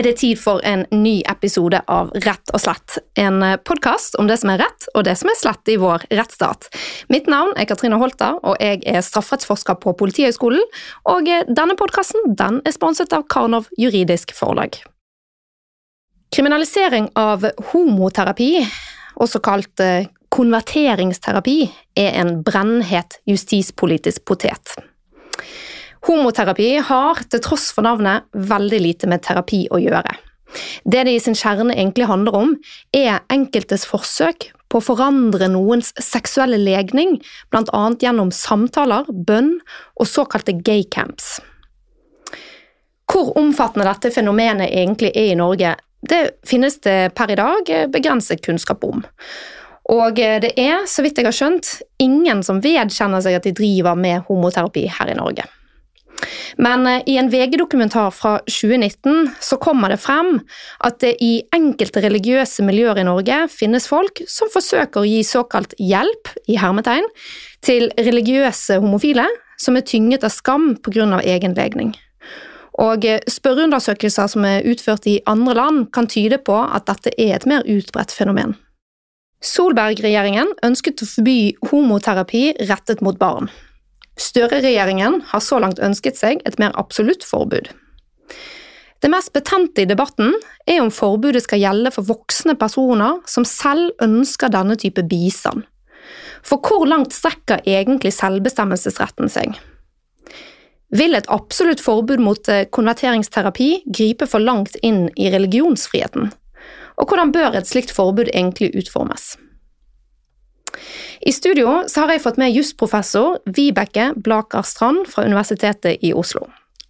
er det tid for en ny episode av Rett og slett. En podkast om det som er rett og det som er slett i vår rettsstat. Mitt navn er Katrine Holter, og jeg er strafferettsforsker på Politihøgskolen. Og denne podkasten den er sponset av Karnov juridisk forlag. Kriminalisering av homoterapi, også kalt eh, konverteringsterapi, er en brennhet justispolitisk potet. Homoterapi har, til tross for navnet, veldig lite med terapi å gjøre. Det det i sin kjerne egentlig handler om, er enkeltes forsøk på å forandre noens seksuelle legning, bl.a. gjennom samtaler, bønn og såkalte gay camps. Hvor omfattende dette fenomenet egentlig er i Norge, det finnes det per i dag begrenset kunnskap om. Og det er, så vidt jeg har skjønt, ingen som vedkjenner seg at de driver med homoterapi her i Norge. Men eh, i en VG-dokumentar fra 2019 så kommer det frem at det i enkelte religiøse miljøer i Norge finnes folk som forsøker å gi såkalt hjelp, i hermetegn, til religiøse homofile som er tynget av skam pga. egen legning. Og eh, spørreundersøkelser som er utført i andre land, kan tyde på at dette er et mer utbredt fenomen. Solberg-regjeringen ønsket å forby homoterapi rettet mot barn. Støre-regjeringen har så langt ønsket seg et mer absolutt forbud. Det mest betente i debatten er om forbudet skal gjelde for voksne personer som selv ønsker denne type bistand. For hvor langt strekker egentlig selvbestemmelsesretten seg? Vil et absolutt forbud mot eh, konverteringsterapi gripe for langt inn i religionsfriheten? Og hvordan bør et slikt forbud egentlig utformes? I studio har jeg fått med jusprofessor Vibeke Blaker Strand fra Universitetet i Oslo.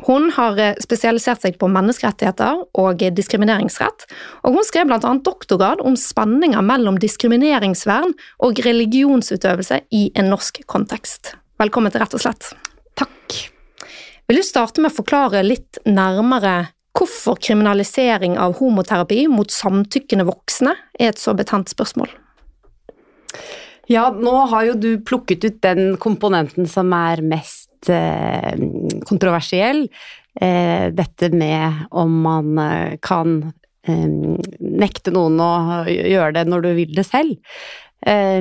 Hun har eh, spesialisert seg på menneskerettigheter og diskrimineringsrett, og hun skrev bl.a. doktorgrad om spenninger mellom diskrimineringsvern og religionsutøvelse i en norsk kontekst. Velkommen til Rett og slett. Takk. Vil du starte med å forklare litt nærmere hvorfor kriminalisering av homoterapi mot samtykkende voksne er et så betent spørsmål? Ja, nå har jo du plukket ut den komponenten som er mest eh, kontroversiell. Eh, dette med om man eh, kan eh, nekte noen å gjøre det når du vil det selv. Eh,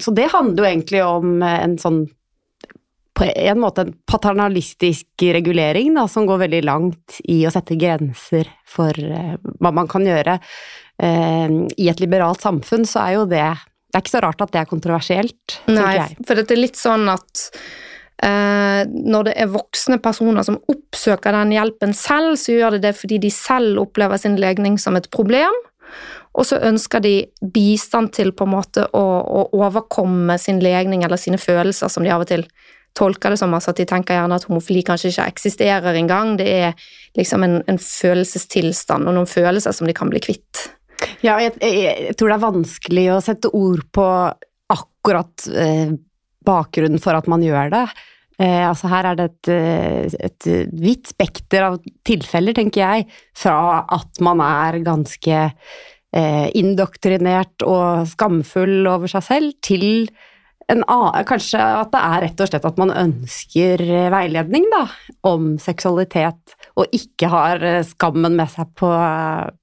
så det handler jo egentlig om en sånn på en måte en paternalistisk regulering da, som går veldig langt i å sette grenser for uh, hva man kan gjøre. I et liberalt samfunn så er jo det det er ikke så rart at det er kontroversielt, Nei, jeg. for det er litt sånn at eh, når det er voksne personer som oppsøker den hjelpen selv, så gjør de det fordi de selv opplever sin legning som et problem. Og så ønsker de bistand til på en måte å, å overkomme sin legning eller sine følelser, som de av og til tolker det som. altså At de tenker gjerne at homofili kanskje ikke eksisterer engang. Det er liksom en, en følelsestilstand og noen følelser som de kan bli kvitt. Ja, jeg, jeg, jeg, tror det er vanskelig å sette ord på akkurat eh, bakgrunnen for at man gjør det. Eh, altså her er det et, eh, et vidt spekter av tilfeller, tenker jeg, fra at man er ganske eh, indoktrinert og skamfull over seg selv, til en, kanskje at det er rett og slett at man ønsker veiledning da, om seksualitet, og ikke har eh, skammen med seg på,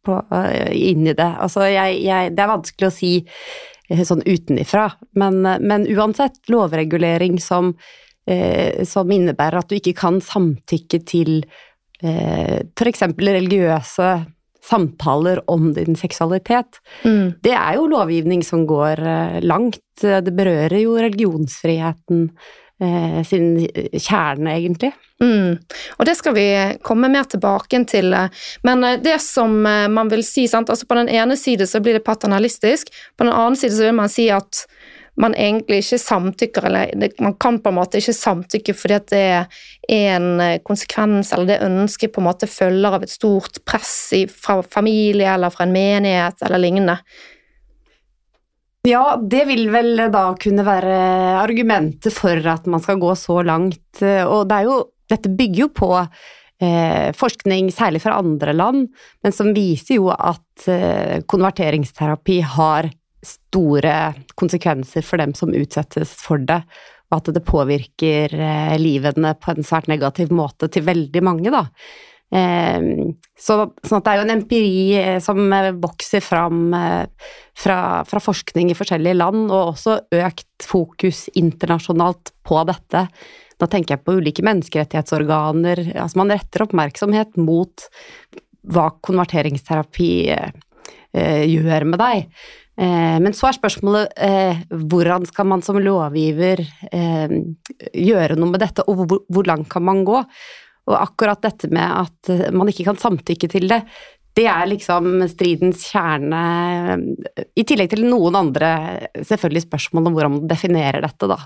på, eh, inn i det. Altså, jeg, jeg, det er vanskelig å si eh, sånn utenifra, men, men uansett, lovregulering som, eh, som, innebærer at du ikke kan samtykke til eh, f.eks. religiøse samtaler om din seksualitet. Mm. Det er jo lovgivning som går langt. Det berører jo religionsfriheten sin kjerne, egentlig. Mm. Og det skal vi komme mer tilbake til. Men eh, det som man vil si, sant? altså på den ene side så blir det paternalistisk, på den annen side så vil man si at man egentlig ikke samtykker, eller man kan på en måte ikke samtykke fordi at det er en eh, konsekvens eller det ønsket på en måte følger av et stort press fra familie eller fra en menighet eller lignende. Ja, det vil vel da kunne være argumentet for at man skal gå så langt. Og det jo, dette bygger jo på eh, forskning, særlig fra andre land, men som viser jo at eh, konverteringsterapi har store konsekvenser for dem som utsettes for det, og at det påvirker eh, livene på en svært negativ måte til veldig mange, da. Så, sånn at det er jo en empiri som vokser fram fra, fra forskning i forskjellige land, og også økt fokus internasjonalt på dette. Da tenker jeg på ulike menneskerettighetsorganer. Altså man retter oppmerksomhet mot hva konverteringsterapi eh, gjør med deg. Eh, men så er spørsmålet eh, hvordan skal man som lovgiver eh, gjøre noe med dette, og hvor, hvor langt kan man gå? Og akkurat dette med at eh, man ikke kan samtykke til det, det er liksom stridens kjerne, i tillegg til noen andre selvfølgelig spørsmål om hvordan man definerer dette, da.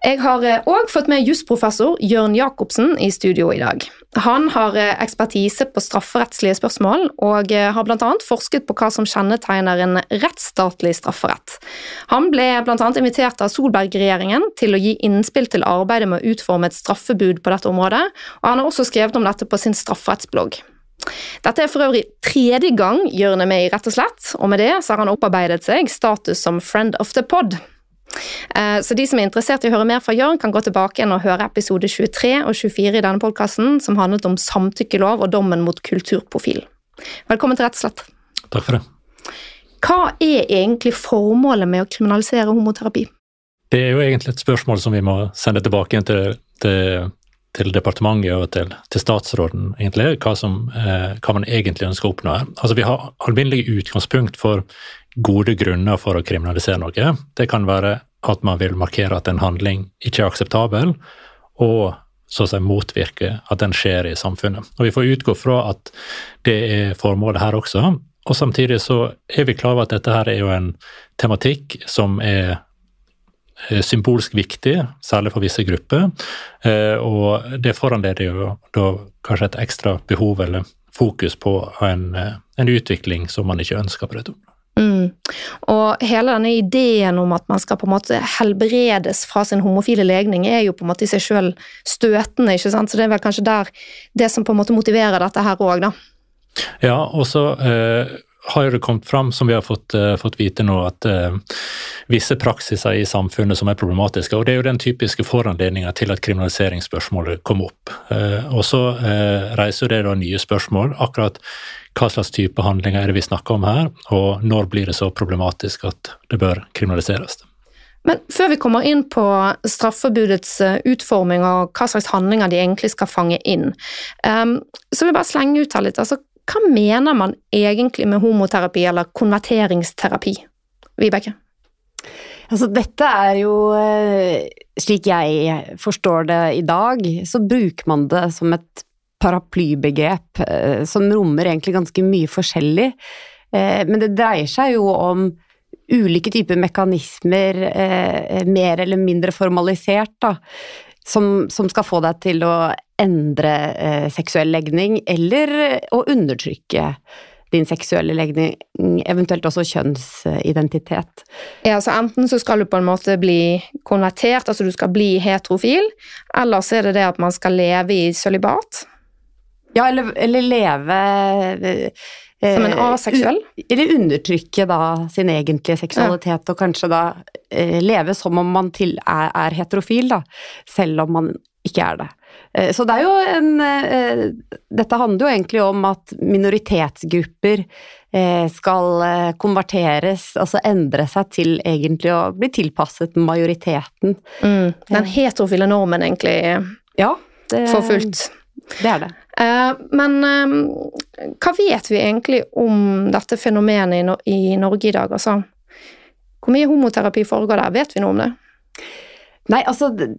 Jeg har òg eh, fått med jusprofessor Jørn Jacobsen i studio i dag. Han har eh, ekspertise på strafferettslige spørsmål, og eh, har bl.a. forsket på hva som kjennetegner en rettsstatlig strafferett. Han ble bl.a. invitert av Solberg-regjeringen til å gi innspill til arbeidet med å utforme et straffebud på dette området, og han har også skrevet om dette på sin strafferettsblogg. Dette er for øvrig tredje gang Jørn er med i Rett og slett, og med det har han opparbeidet seg status som friend of the pod. Eh, så de som er interessert i å høre mer fra Jørn, kan gå tilbake og høre episode 23 og 24 i denne podkasten, som handlet om samtykkelov og dommen mot kulturprofil. Velkommen til Rett og slett. Takk for det. Hva er egentlig formålet med å kriminalisere homoterapi? Det er jo egentlig et spørsmål som vi må sende tilbake til, til, til departementet og til, til, statsråden, egentlig, hva, som, eh, hva, man egentlig ønsker å oppnå. Altså, vi har alminnelig utgangspunkt for gode grunner for å kriminalisere noe. Det kan være at man vil markere at en handling ikke er akseptabel, og så å si motvirke at den skjer i samfunnet. Og Vi får utgå fra at det er formålet her også. Og Samtidig så er vi klar over at dette her er jo en tematikk som er symbolsk viktig, særlig for visse grupper. Eh, og det foranleder jo da kanskje et ekstra behov eller fokus på en, en utvikling som man ikke ønsker på dette området. Mm. Og hele denne ideen om at man skal på en måte helbredes fra sin homofile legning, er jo på en måte i seg sjøl støtende, ikke sant. Så det er vel kanskje der det som på en måte motiverer dette her òg, da. Ja, og så eh, har det kommet fram, som vi har fått, uh, fått vite nå, at uh, visse praksiser i samfunnet som er problematiske. Og det er jo den typiske foranledninga til at kriminaliseringsspørsmålet kom opp. Uh, og så reiser det da nye spørsmål. akkurat hva slags type handlinger er det vi snakker om her, og når blir det så problematisk at det bør kriminaliseres? Men før vi kommer inn på straffebudets utforming og hva slags handlinger de egentlig skal fange inn, så vil jeg bare slenge ut her litt. Altså, hva mener man egentlig med homoterapi eller konverteringsterapi? Vibeke? Altså, dette er jo eh, Slik jeg forstår det i dag, så bruker man det som et paraplybegrep eh, som rommer egentlig ganske mye forskjellig. Eh, men det dreier seg jo om ulike typer mekanismer, mer eller mindre formalisert, da, som, som skal få deg til å endre seksuell legning, eller å undertrykke din seksuelle legning, eventuelt også kjønnsidentitet. Ja, så Enten så skal du på en måte bli konvertert, altså du skal bli heterofil, eller så er det det at man skal leve i sølibat. Ja, eller, eller leve eh, Som en aseksuell? Eller undertrykke da sin egentlige seksualitet, ja. og kanskje da eh, leve som om man til er, er, heterofil, da, selv om man ikke er det. Eh, så det er jo en eh, Dette handler jo egentlig om at minoritetsgrupper eh, skal eh, konverteres, altså endre seg til egentlig å bli tilpasset majoriteten. Mm, den heterofile normen, egentlig, ja, det, for fullt. Det er det. Eh, men eh, hva vet vi egentlig om dette fenomenet i Norge i dag? Altså, hvor mye homoterapi foregår der? Vet vi noe om det? Nei, altså det,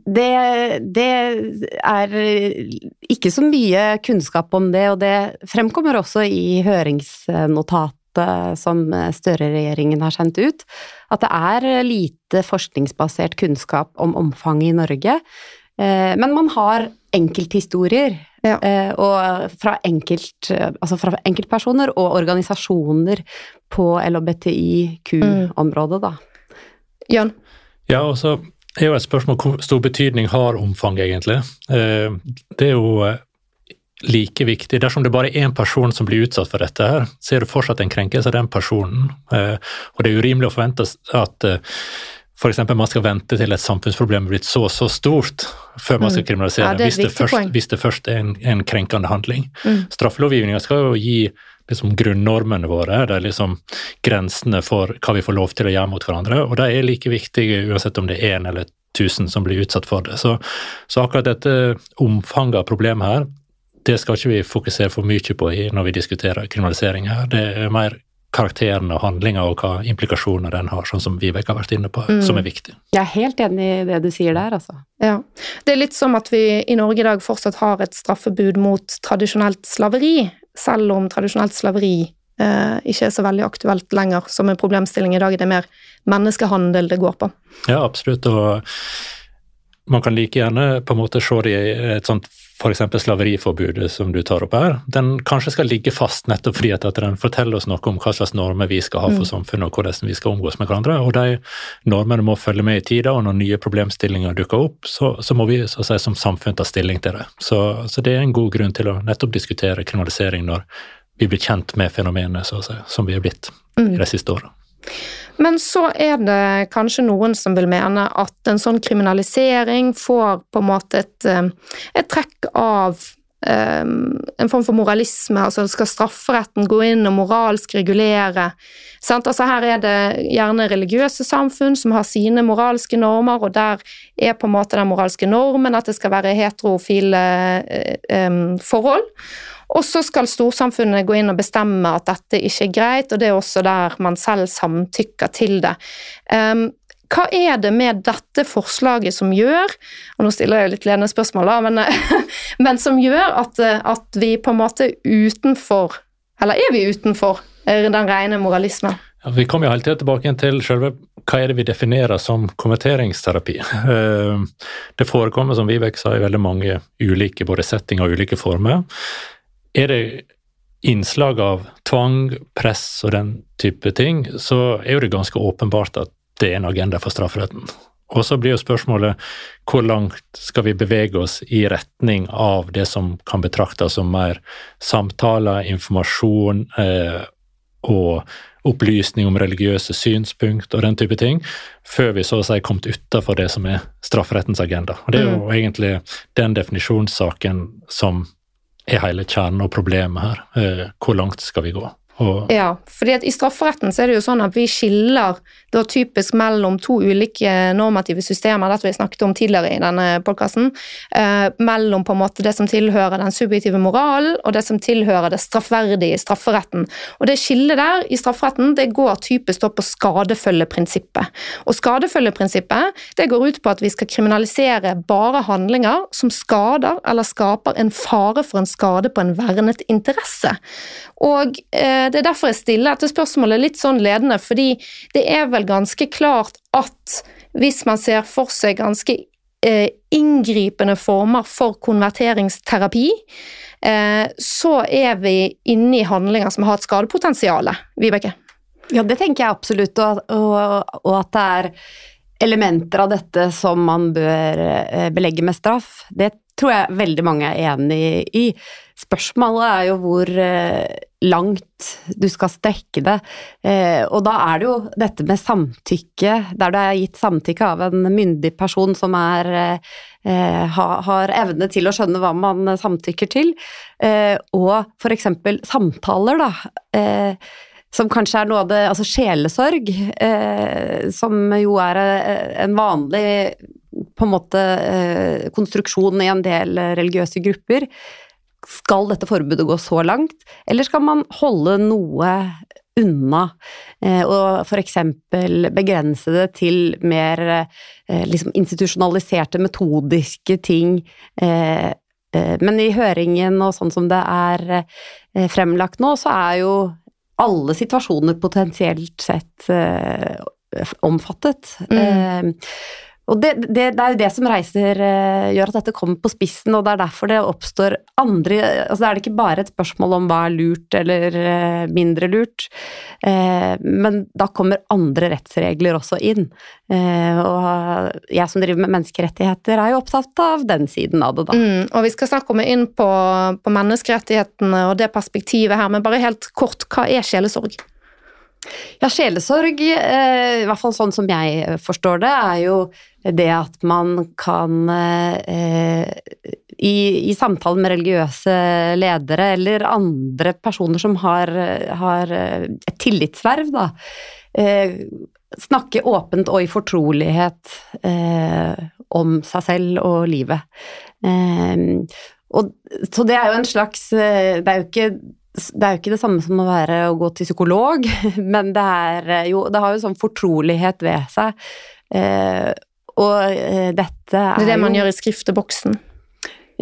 det, er ikke så mye kunnskap om det, og det fremkommer også i høringsnotatet som Støre-regjeringen har sendt ut, at det er lite forskningsbasert kunnskap om omfanget i Norge. Eh, men man har enkelthistorier ja. Eh, og fra, enkelt, altså fra enkeltpersoner og organisasjoner på LHBTIQ-området, da. Jan? Ja, og så er jo et spørsmål hvor stor betydning har omfang, egentlig. Eh, det er jo like viktig. Dersom det bare er én person som blir utsatt for dette, her, så er det fortsatt en krenkelse av den personen. Og det er urimelig å forvente at f.eks. man skal vente til et samfunnsproblem er blitt så så stort før man skal kriminalisere Mm. Ja, det hvis, det først, hvis det først er en, en krenkende handling. Mm. Straffelovgivninga skal jo gi liksom, grunnnormene våre, det er liksom grensene for hva vi får lov til å gjøre mot hverandre, og de er like viktige uansett om det er én eller tusen som blir utsatt for det. Så, så akkurat dette omfanget av problemet her, det skal ikke vi fokusere for mye på når vi diskuterer kriminalisering her. Det er mer karakteren og handlinga og hva implikasjoner den har, sånn som Vibeke har vært inne på, Mm. som er viktig. Jeg er helt enig i det du sier der, altså. Ja. Det er litt som at vi i Norge i dag fortsatt har et straffebud mot tradisjonelt slaveri, selv om tradisjonelt slaveri eh, ikke er så veldig aktuelt lenger som en problemstilling i dag. Det er mer menneskehandel det går på. Ja, absolutt. Og man kan like gjerne på en måte se det i et sånt f.eks. slaveriforbudet som du tar opp her. Den kanskje skal ligge fast nettopp fordi at, den forteller oss noe om hva slags normer vi skal ha for samfunnet, og hvordan vi skal omgås med hverandre. Og de normene må følge med i tida, og når nye problemstillinger dukker opp, så, så må vi så si, som samfunn ta stilling til det. Så, så det er en god grunn til å nettopp diskutere kriminalisering når vi blir kjent med fenomenet, så å si, som vi er blitt i de siste åra. Men så er det kanskje noen som vil mene at en sånn kriminalisering får på en måte et, eh, et trekk av um, en form for moralisme, altså skal strafferetten gå inn og moralsk regulere. Altså her er det gjerne religiøse samfunn som har sine moralske normer, og der er på en måte den moralske normen at det skal være heterofile eh, forhold. Og så skal storsamfunnet gå inn og bestemme at dette ikke er greit, og det er også der man selv samtykker til det. Um, hva er det med dette forslaget som gjør, og nå stiller jeg litt ledende spørsmål, men, men som gjør at, at vi på en måte utenfor, eller er vi utenfor, eh, den rene moralismen? Ja, vi kommer jo hele tiden tilbake til selve hva er det vi definerer som konverteringsterapi. Eh, Det forekommer, som Vibeke sa, i veldig mange ulike både settinger og ulike former. Er det innslag av tvang, press og den type ting, så er jo det ganske åpenbart at det er en agenda for strafferetten. Og så blir jo spørsmålet hvor langt skal vi bevege oss i retning av det som kan betraktes som mer samtaler, informasjon eh, og opplysning om religiøse synspunkt og den type ting, før vi så å si er kommet utafor det som er strafferettens agenda. Og Det er jo egentlig den definisjonssaken som er hele kjernen og problemet her. Eh, hvor langt skal vi gå? Og, Ja, fordi i strafferetten så er det jo sånn at vi skiller da typisk mellom to ulike normative systemer, dette vi snakket om tidligere i denne podkasten, eh, mellom på en måte det som tilhører den subjektive moralen og det som tilhører det straffverdige i strafferetten. Og det skillet der i strafferetten det går typisk da på skadefølgeprinsippet. Og skadefølgeprinsippet det går ut på at vi skal kriminalisere bare handlinger som skader eller skaper en fare for en skade på en vernet interesse. Og eh, det er derfor jeg stiller dette spørsmålet litt sånn ledende, fordi det er vel ganske klart at hvis man ser for seg ganske eh, inngripende former for konverteringsterapi, eh, så er vi inne i handlinger som har et skadepotensial. Vibeke? Ja, det tenker jeg absolutt, og, og, og at det er elementer av dette som man bør eh, belegge med straff. Det tror jeg veldig mange er enig i. Spørsmålet er jo hvor eh, langt du skal strekke det. Eh, og da er det jo dette med samtykke, der det er gitt samtykke av en myndig person som er, eh, har evne til å skjønne hva man samtykker til, og eksempel samtaler, da. Som kanskje er noe av det Altså sjelesorg, eh, som jo er en vanlig på en måte eh, konstruksjon i en del eh, religiøse grupper. Skal dette forbudet gå så langt, eller skal man holde noe unna, eh, og f.eks. begrense det til mer liksom institusjonaliserte, metodiske ting. Men i høringen og sånn som det er fremlagt nå, så er jo alle situasjoner potensielt sett omfattet. Mm. Og det, det, det er jo det som reiser eh, gjør at dette kommer på spissen, og det er derfor det oppstår andre altså Det er ikke bare et spørsmål om hva er lurt eller eh, mindre lurt, eh, men da kommer andre rettsregler også inn. Og jeg som driver med menneskerettigheter, er jo opptatt av den siden av det, da. Mm, og vi skal snart komme inn på, på menneskerettighetene og det perspektivet her, men bare helt kort, hva er sjelesorg? Ja, sjelesorg, eh, i hvert fall sånn som jeg forstår det, er jo det at man kan eh, i, i samtale med religiøse ledere eller andre personer som har, har et tillitsverv, da, eh, snakke åpent og i fortrolighet eh, om seg selv og livet. Eh, og, så det er jo en slags Det er jo ikke det er jo ikke det samme som å være å gå til psykolog, men det er jo Det har jo sånn fortrolighet ved seg. Eh, og eh, dette er jo Det er det man jo gjør i skrifteboksen.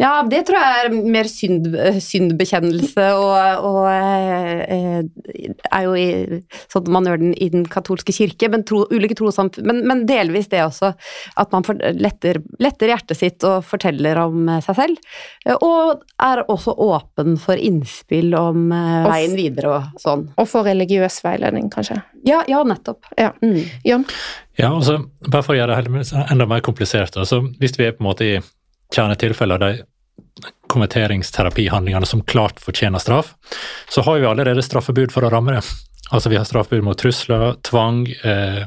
Ja, det tror jeg er mer synd, syndbekjennelse og, og eh, er jo i, sånn man gjør den i den katolske kirke, men tro, ulike trossamfunn men, men delvis det også. At man letter, letter hjertet sitt og forteller om eh, seg selv. eh, Og er også åpen for innspill om eh, veien videre og sånn. Og for religiøs veiledning, kanskje. Ja, ja nettopp. Ja. Mm. Jan? Ja, altså, bare for å gjøre det enda mer komplisert. Altså, hvis vi er på en måte i kjernetilfeller de konverteringsterapihandlingene som klart fortjener straff, så har vi allerede straffebud for å ramme det. Altså, vi har straffebud mot trusler, tvang, eh,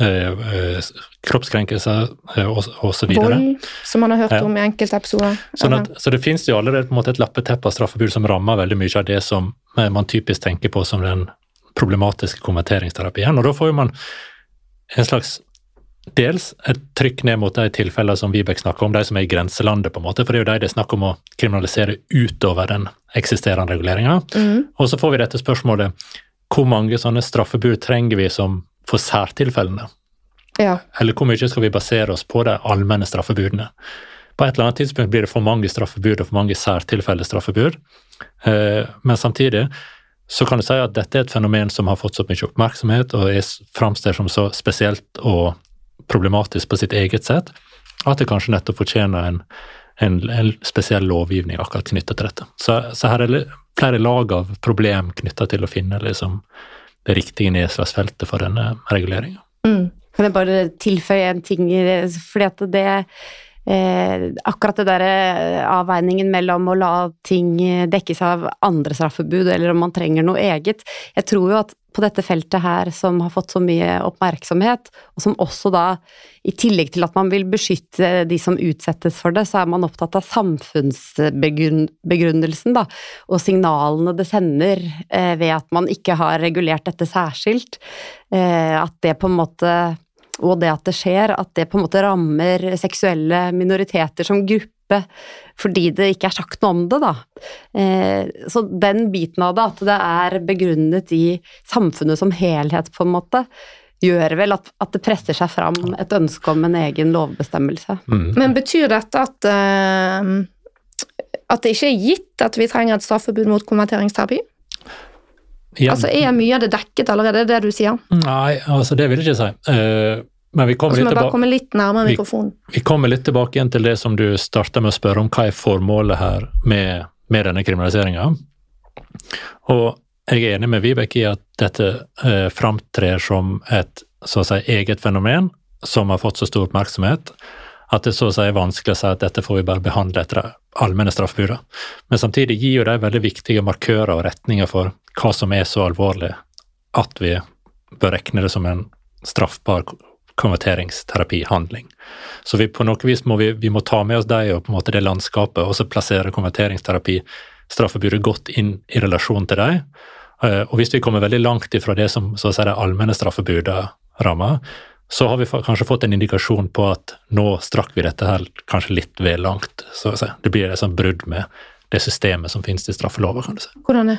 eh, eh, kroppskrenkelser eh, videre. Vold, som man har hørt om i enkelte episoder. Sånn at, så det finnes jo allerede på en måte et lappeteppe av straffebud som rammer veldig mye av det som eh, man typisk tenker på som den problematiske konverteringsterapien. Og da får jo man en slags Dels et trykk ned mot de tilfellene som Vibeke snakker om, de som er i grenselandet, på en måte, for det er jo de det er snakk om å kriminalisere utover den eksisterende reguleringa. Mm. Og så får vi dette spørsmålet hvor mange sånne straffebud trenger vi som for særtilfellene? Ja. Eller hvor mye skal vi basere oss på de allmenne straffebudene? På et eller annet tidspunkt blir det for mange straffebud og for mange særtilfeller straffebud. Eh, Men samtidig så kan du si at dette er et fenomen som har fått så mye oppmerksomhet og er framstår som så spesielt og problematisk på sitt eget sett, at det kanskje nettopp fortjener en, en, en spesiell lovgivning akkurat knyttet til dette. Så, så her er det flere lag av problem knyttet til å finne liksom, det riktige nedslagsfeltet for denne reguleringa. Mm. Kan jeg bare tilføye en ting, eh, fordi at det eh, Akkurat det derre avveiningen mellom å la ting eh, dekkes av andre straffebud, eller om man trenger noe eget. Jeg tror jo at på dette feltet her, som har fått så mye oppmerksomhet, og som også da, i tillegg til at man vil beskytte de som utsettes for det, så er man opptatt av samfunnsbegrunnelsen, da, og signalene det sender eh, ved at man ikke har regulert dette særskilt. Eh, at det på en måte og det at det skjer, at det på en måte rammer seksuelle minoriteter som gruppe, fordi det ikke er sagt noe om det, da. Eh, så den biten av det, at det er begrunnet i samfunnet som helhet, på en måte, gjør vel at, at det presser seg fram et ønske om en egen lovbestemmelse. Mm. Men betyr dette at uh, at det ikke er gitt at vi trenger et straffebud mot konverteringsterapi? Ja. Altså Er mye av det dekket allerede, det du sier? Nei, altså det vil jeg ikke si. Eh, men vi kommer, bare komme litt nærmere mikrofonen. vi kommer litt tilbake igjen til det som du starta med å spørre om, hva er formålet her med, med denne kriminaliseringa? Og jeg er enig med Vibeke i at dette eh, framtrer som et så å si eget fenomen som har fått så stor oppmerksomhet at det så å si er vanskelig å si at dette får vi bare behandle etter det allmenne straffebudet. Men samtidig gir jo de veldig viktige markører og retninger for hva som er så alvorlig at vi bør regne det som en straffbar konverteringsterapihandling. Så vi, på noe vis må vi, vi må ta med oss dem og på en måte det landskapet, og så plassere konverteringsterapi, straffebudet, godt inn i relasjon til dem. Eh, Og hvis vi kommer veldig langt ifra det som så å si, det allmenne straffebudene rammer, så har vi kanskje fått en indikasjon på at nå strakk vi dette her kanskje litt vel langt. Så å si. Det blir et sånt brudd med det systemet som finnes i straffelova, kan du si. Hvordan det?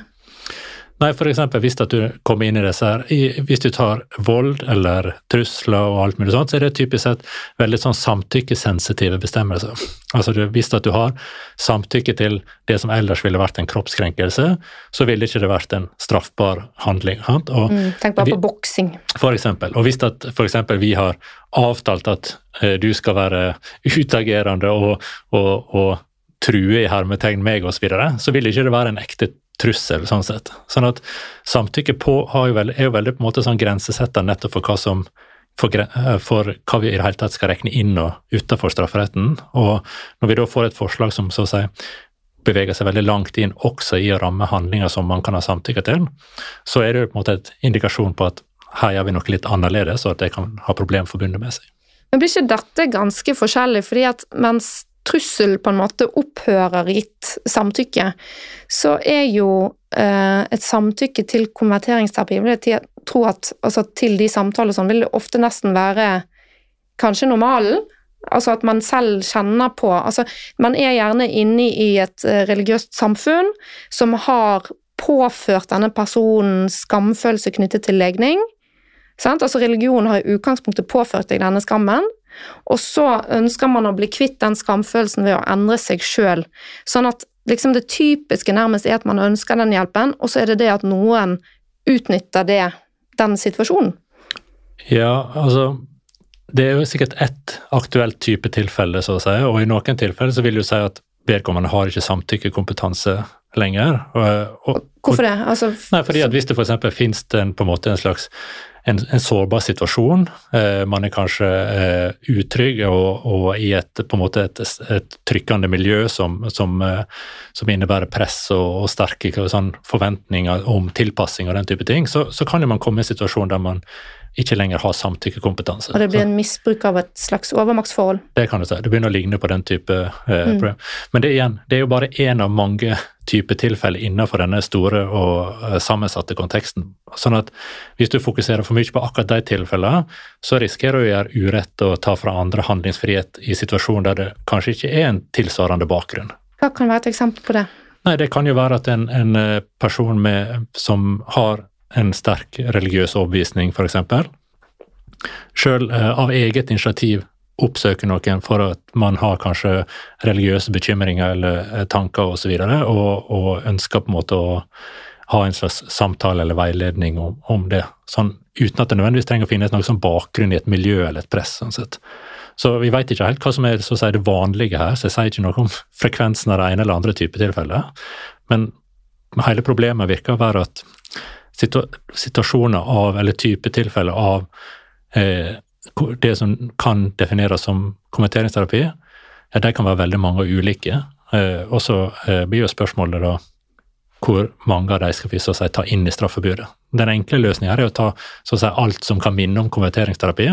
Nei, eksempel hvis du kommer inn i disse her, hvis du tar vold eller trusler og alt mulig sånt, så er det typisk sett veldig sånn samtykkesensitive bestemmelser. Altså du, hvis at du har samtykke til det som ellers ville vært en kroppskrenkelse, så ville ikke det vært en straffbar handling. Og Mm, tenk bare på boksing. for eksempel, og hvis at for eksempel vi har avtalt at eh, du skal være utagerende og, og, og true i hermetegn meg osv., så, videre, så vil ikke det være en ekte trussel, sånn sett. Sånn at samtykke på jo veld, er jo veldig på en måte sånn grensesetter nettopp for hva som for, eh, for hva vi i det hele tatt skal regne inn og utenfor strafferetten. Og når vi da får et forslag som så å si beveger seg veldig langt inn også i å ramme handlinger som man kan ha samtykke til, så er det jo på en måte et indikasjon på at her gjør vi noe litt annerledes, og at det kan ha problemer forbundet med seg. Men blir ikke dette ganske forskjellig, fordi at mens trussel på en måte opphører gitt samtykke, så er jo eh, et samtykke til konverteringsterapi vil jeg tro at altså, til de samtaler sånn, vil det ofte nesten være kanskje normalen. Altså at man selv kjenner på altså Man er gjerne inne i et eh, religiøst samfunn som har påført denne personen skamfølelse knyttet til legning. Sant? Altså Religion har i utgangspunktet påført deg denne skammen, og så ønsker man å bli kvitt den skamfølelsen ved å endre seg sjøl. Sånn at liksom det typiske nærmest er at man ønsker den hjelpen, og så er det det at noen utnytter det, den situasjonen. Ja, altså Det er jo sikkert ett aktuelt type tilfelle, så å si, og i noen tilfeller så vil du si at vedkommende har ikke samtykkekompetanse lenger. Og, og, Hvorfor det? Altså, nei, fordi at Hvis det f.eks. finnes en, på en måte en slags en, en sårbar situasjon, eh, man er kanskje eh, utrygg og, og, i et, på en måte et, et trykkende miljø som, som, eh, som innebærer press og, og sterke sånn, forventninger om tilpassing og den type ting, så, så kan man komme i en situasjon der man ikke lenger har samtykkekompetanse. Og det blir en misbruk av et slags overmaktsforhold? Det kan du si. Det begynner å ligne på den type eh, mm. Men det, igjen, det er jo bare én av mange typer tilfeller innenfor denne store og uh, sammensatte konteksten. Sånn at hvis du fokuserer for mye på akkurat de tilfellene, så risikerer du å gjøre urett og ta fra andre handlingsfrihet i situasjoner der det kanskje ikke er en tilsvarende bakgrunn. Hva kan være et eksempel på det? Nei, Det kan jo være at en, en eh, person med, som har en sterk religiøs overbevisning, f.eks. Sjøl eh, av eget initiativ oppsøke noen for at man har kanskje religiøse bekymringer eller eh, tanker osv., og, så videre, og, og ønsker på en måte å ha en slags samtale eller veiledning om, om det. Sånn, uten at det nødvendigvis trenger å finnes noe som bakgrunn i et miljø eller et press. sånn sett. Så vi vet ikke helt hva som er så å si, det vanlige her, så jeg sier ikke noe om frekvensen av det ene eller andre type tilfeller. Men hele problemet virker å være at situasjoner av, eller type tilfeller av eh, det som kan defineres som kommenteringsterapi, ja, de kan være veldig mange og ulike. Eh, og så eh, blir jo spørsmålet da hvor mange av de skal vi så å si ta inn i straffebudet. Den enkle løsningen er å ta så å si, alt som kan minne om konverteringsterapi.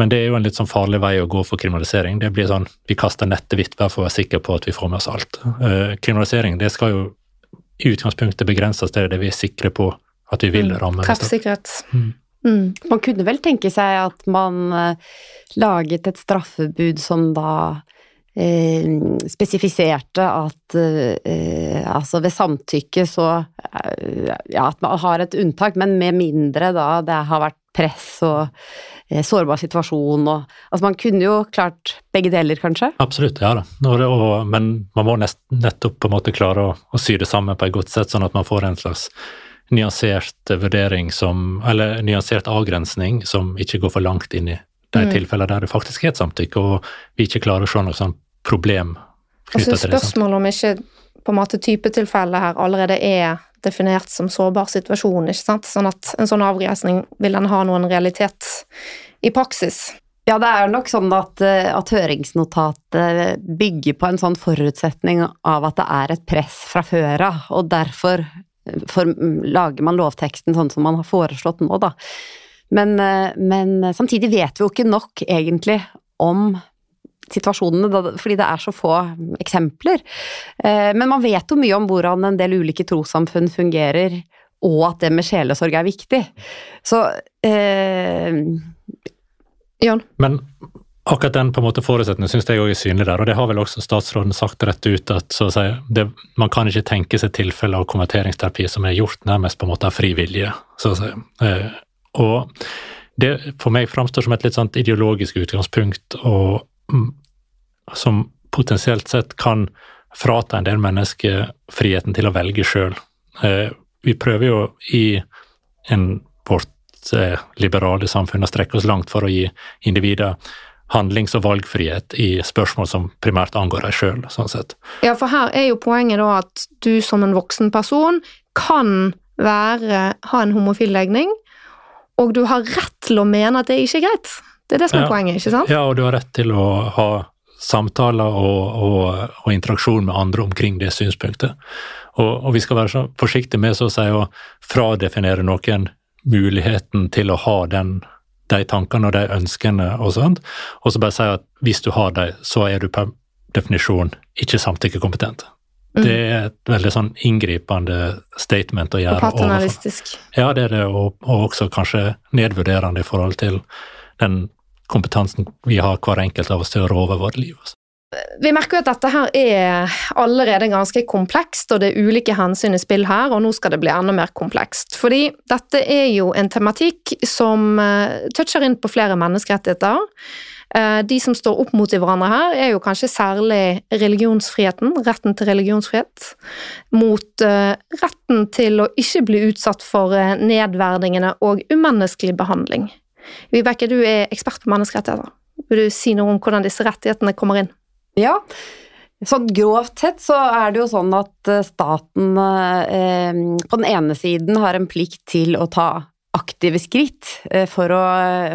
Men det er jo en litt sånn farlig vei å gå for kriminalisering. Det blir sånn, Vi kaster nettet hvitt bare for å være sikre på at vi får med oss alt. Eh, kriminalisering det skal jo i utgangspunktet begrenses til det vi er sikre på at vi vil mm. ramme. Treffsikkerhet. Mm. Mm. Man kunne vel tenke seg at man uh, laget et straffebud som da eh, spesifiserte at eh, altså ved samtykke så Ja, at man har et unntak, men med mindre da det har vært press og sårbar situasjon og Altså man kunne jo klart begge deler, kanskje? Absolutt, ja da. Og, men man må nest, nettopp på en måte klare å, å sy det sammen på et godt sett, sånn at man får en slags nyansert vurdering som Eller nyansert avgrensning som ikke går for langt inn i de mm. tilfellene der det faktisk er et samtykke, og vi ikke klarer å se noe sånn problem knytta altså, til det. Spørsmålet om ikke på en måte typetilfellet her allerede er definert som sårbar situasjon, ikke sant? Sånn at en sånn avgrensning vil den ha noen realitet i praksis. Ja, det er nok sånn at, eh, at, høringsnotatet bygger på en sånn forutsetning av at det er et press fra før av, og derfor for, lager man lovteksten sånn som man har foreslått nå, da. Men, eh, men samtidig vet vi jo ikke nok, egentlig, om situasjonene, fordi det er så få eksempler. Eh, men man vet jo mye om hvordan en del ulike trossamfunn fungerer, og at det med sjelesorg er viktig. Så eh, Jan? Men Akkurat den på en måte forutsetningen syns jeg òg er synlig der, og det har vel også statsråden sagt rett ut at si, det, man kan ikke tenke seg tilfeller av konverteringsterapi som er gjort nærmest på en måte av fri vilje. Så å si. Eh, og det for meg framstår som et litt sånt ideologisk utgangspunkt, og som potensielt sett kan frata en del mennesker friheten til å velge sjøl. Eh, vi prøver jo i en, vårt eh, liberale samfunn å strekke oss langt for å gi individer handlings- og valgfrihet i spørsmål som primært angår deg sjøl, sånn sett. Ja, for her er jo poenget da at du som en voksen person kan være, ha en homofil legning, og du har rett til å mene at det ikke er greit. Det er det som er ja. poenget, ikke sant? Ja, og du har rett til å ha samtaler og, og, og, interaksjon med andre omkring det synspunktet. Og, og vi skal være så forsiktige med så å si å fradefinere noen muligheten til å ha den, de tankene og de ønskene og sånt, og så bare si at hvis du har dem, så er du per definisjon ikke samtykkekompetent. Mm. Det er et veldig sånn inngripende statement å gjøre. Og paternalistisk. Ja, det er det, og, og, også kanskje nedvurderende i forhold til den kompetansen vi har hver enkelt av oss til å rå vårt liv. Altså. Vi merker jo at dette her er allerede ganske komplekst, og det er ulike hensyn i spill her, og nå skal det bli enda mer komplekst. Fordi dette er jo en tematikk som uh, toucher inn på flere menneskerettigheter. Uh, de som står opp mot hverandre her, er jo kanskje særlig religionsfriheten, retten til religionsfrihet, mot uh, retten til å ikke bli utsatt for nedverdingene og umenneskelig behandling. Vibeke, du er ekspert på menneskerettigheter. Vil du si noe om hvordan disse rettighetene kommer inn? Ja, sånn grovt sett så er det jo sånn at eh, staten eh, på den ene siden har en plikt til å ta aktive skritt eh, for å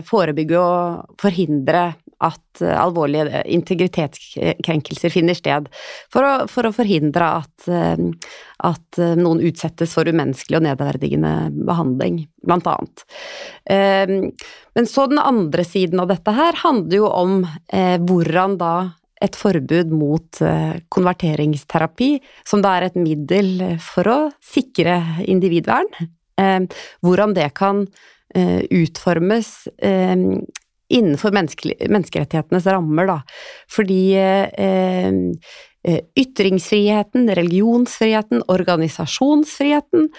forebygge og forhindre at eh, alvorlige integritetskrenkelser finner sted. For å, for å forhindre at, eh, at, noen utsettes for umenneskelig og nedverdigende behandling, blant annet. Men så den andre siden av dette her handler jo om hvordan da et forbud mot eh, konverteringsterapi, som da er et middel for å sikre individvern. Eh, hvordan det kan eh, utformes innenfor menneskerettighetenes rammer, da. Fordi ytringsfriheten, religionsfriheten, organisasjonsfriheten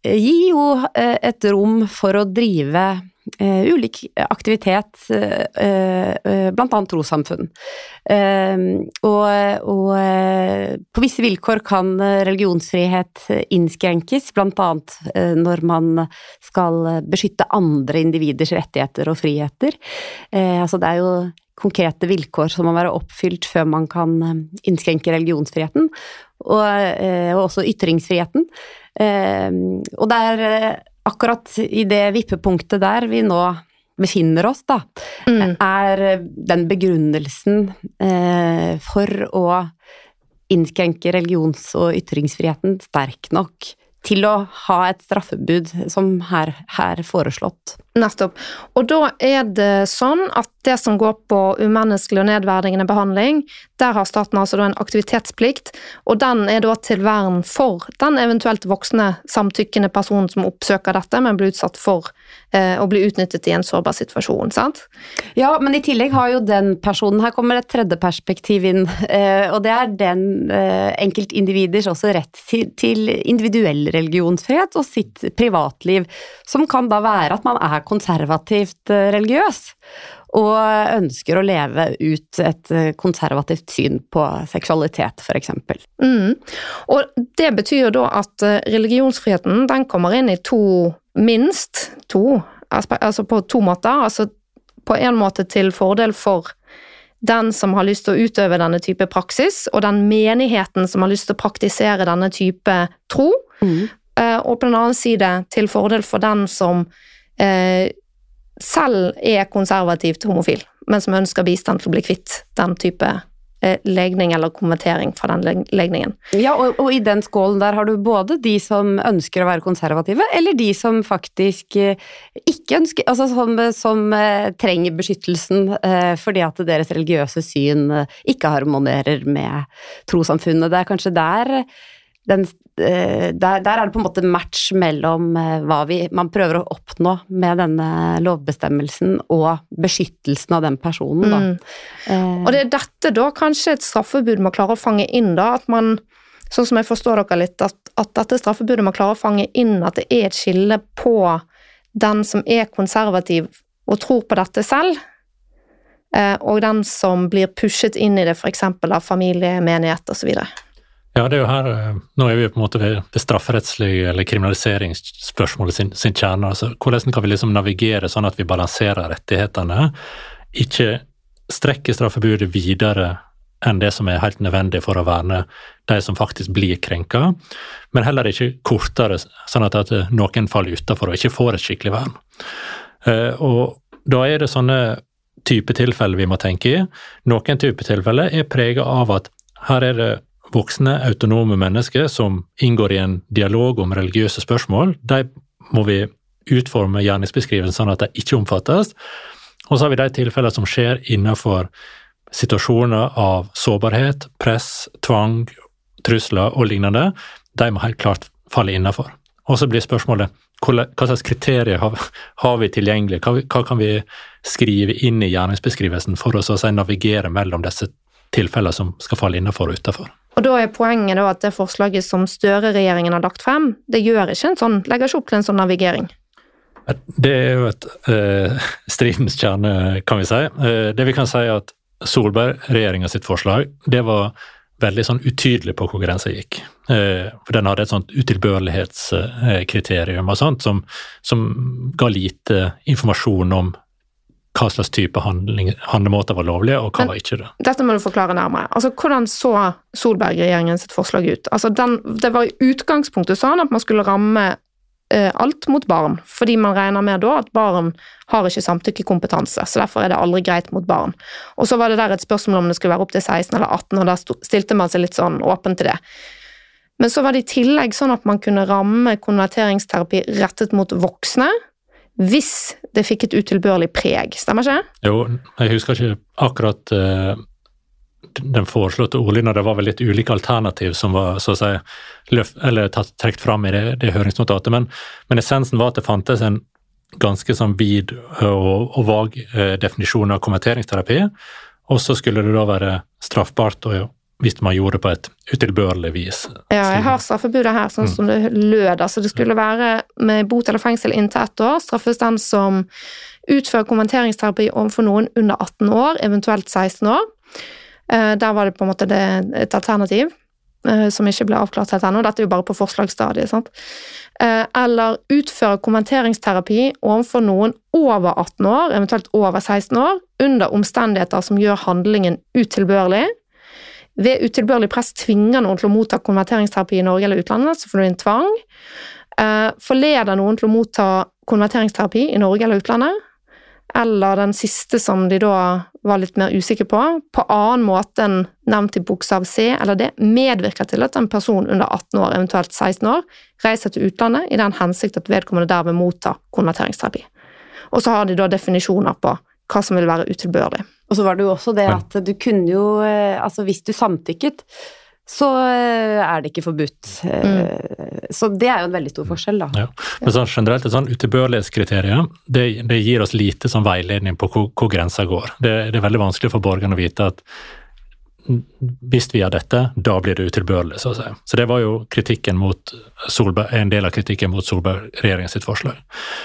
gir jo et rom for å drive ulik aktivitet, uh, uh, blant annet trossamfunn. og, og på visse vilkår kan religionsfrihet innskrenkes, blant annet når man skal beskytte andre individers rettigheter og friheter. altså det er jo konkrete vilkår som må være oppfylt før man kan innskrenke religionsfriheten, og, og også ytringsfriheten. og der er akkurat i det vippepunktet der vi nå befinner oss, da, mm. er den begrunnelsen eh, for å innskrenke religions- og ytringsfriheten sterk nok til å ha et straffebud som her, her foreslått. Nettopp. Og da er det sånn at det som går på umenneskelig og nedverdigende behandling, der har staten altså en aktivitetsplikt, og den er da til vern for den eventuelt voksne, samtykkende personen som oppsøker dette, men blir utsatt for eh, å bli utnyttet i en sårbar situasjon, sant? Ja, men i tillegg har jo den personen Her kommer et tredje perspektiv inn, eh, og det er den eh, enkeltindividers også rett til, individuell religionsfrihet og sitt privatliv, som kan da være at man er konservativt religiøs og ønsker å leve ut et eh, konservativt syn på seksualitet, f.eks. Mm. Og det betyr da at eh, religionsfriheten den kommer inn i to, minst to, altså på to måter. Altså på en måte til fordel for den som har lyst til å utøve denne type praksis, og den menigheten som har lyst til å praktisere denne type tro. Mm. Og på den annen side til fordel for den som eh, selv er konservativt homofil, men som ønsker bistand til å bli kvitt den type eh, legning eller konvertering fra den legningen. Ja, og, og, i den skålen der har du både de som ønsker å være konservative, eller de som faktisk eh, ikke ønsker Altså som, som uh, trenger beskyttelsen fordi at deres religiøse syn ikke harmonerer med trossamfunnet. Det er kanskje der den, eh, der, der, er det på en måte match mellom eh, hva vi, man prøver å oppnå med denne lovbestemmelsen og beskyttelsen av den personen, da. Mm. Eh. Og det er dette da kanskje et straffebud må klare å fange inn, da. At man, sånn som jeg forstår dere litt, at, at dette straffebudet må klare å fange inn at det er et skille på den som er konservativ og tror på dette selv, og den som blir pushet inn i det f.eks. av familie, menighet osv. Ja, det er jo her eh, Nå er vi på en måte ved det strafferettslige eller kriminaliseringsspørsmålet sin, sin kjerne. altså Hvordan kan vi liksom navigere sånn at vi balanserer rettighetene? Ikke strekke straffebudet videre enn det som er helt nødvendig for å verne de som faktisk blir krenka, men heller ikke kortere, sånn at, at noen faller utafor og ikke får et skikkelig vern. Uh, og da er det sånne type tilfeller vi må tenke i. Noen type tilfeller er preget av at her er det voksne, autonome mennesker som inngår i en dialog om religiøse spørsmål. De må vi utforme gjerningsbeskrivelsen sånn at de ikke omfattes. Og så har vi de tilfellene som skjer innenfor situasjoner av sårbarhet, press, tvang, trusler og lignende. De må helt klart falle innenfor. Og så blir spørsmålet hva slags kriterier har, vi tilgjengelig? Hva, kan vi skrive inn i gjerningsbeskrivelsen for å si, navigere mellom disse tilfellene som skal falle innenfor og utenfor? Og da er poenget da at det forslaget som Støre-regjeringen har lagt frem, det gjør ikke en sånn, legger ikke opp til en sånn navigering. Det er jo et uh, stridens kjerne, kan vi si. Uh, det vi kan si er at Solberg-regjeringa sitt forslag det var veldig sånn utydelig på hvor grensa gikk. Uh, for den hadde et sånt utilbørlighetskriterium og sånt som, som ga lite informasjon om hva slags type handling, handlemåter var lovlige, og hva Men, var ikke det. Dette må du forklare nærmere. Altså, Hvordan så Solberg-regjeringen sitt forslag ut? Altså, den, det var i utgangspunktet sånn at man skulle ramme eh, alt mot barn, fordi man regner med da at barn har ikke samtykkekompetanse, så derfor er det aldri greit mot barn. Og så var det der et spørsmål om det skulle være opp til 16 eller 18, og da stilte man seg litt sånn åpen til det. Men så var det i tillegg sånn at man kunne ramme konverteringsterapi rettet mot voksne, hvis det fikk et utilbørlig preg, stemmer ikke? Jo, jeg husker ikke akkurat uh, den foreslåtte ordlyden, det var vel litt ulike alternativ som var så å si løft, eller tatt, trekt fram i det, det høringsnotatet, men, men, essensen var at det fantes en ganske sånn vid og, og vag uh, definisjon av konverteringsterapi, og så skulle det da være straffbart å hvis man gjorde det på et utilbørlig vis. Ja, jeg har straffebudet her, sånn mm. som det lød. Altså det skulle være med bot eller fengsel inntil ett år. Straffes den som utfører konverteringsterapi overfor noen under 18 år, eventuelt 16 år. Eh, der var det på en måte et alternativ eh, som ikke ble avklart helt ennå. Dette er jo bare på forslagsstadiet. sant? Eh, eller utføre konverteringsterapi overfor noen over 18 år, eventuelt over 16 år, under omstendigheter som gjør handlingen utilbørlig ved utilbørlig press tvinger noen til å motta konverteringsterapi i Norge eller utlandet, så får du en tvang. Eh, forleder noen til å motta konverteringsterapi i Norge eller utlandet. Eller den siste som de da var litt mer usikre på, på annen måte enn nevnt i bokstav C eller det, medvirker til at en person under 18 år, eventuelt 16 år, reiser til utlandet i den hensikt at vedkommende derved mottar konverteringsterapi. Og så har de da definisjoner på hva som vil være utilbørlig. Og så var det jo også det at du kunne jo eh, Altså hvis du samtykket, så eh, er det ikke forbudt. Eh, mm. Så det er jo en veldig stor forskjell, da. Ja. Men sånn generelt, et sånn utilbørlighetskriterium det, det, gir oss lite sånn veiledning på hvor, hvor grensa går. Det, det, er veldig vanskelig for borgerne å vite at hvis vi gjør dette, da blir det utilbørlig, så å si. Så det var jo kritikken mot Solberg, en del av kritikken mot Solberg-regjeringens forslag.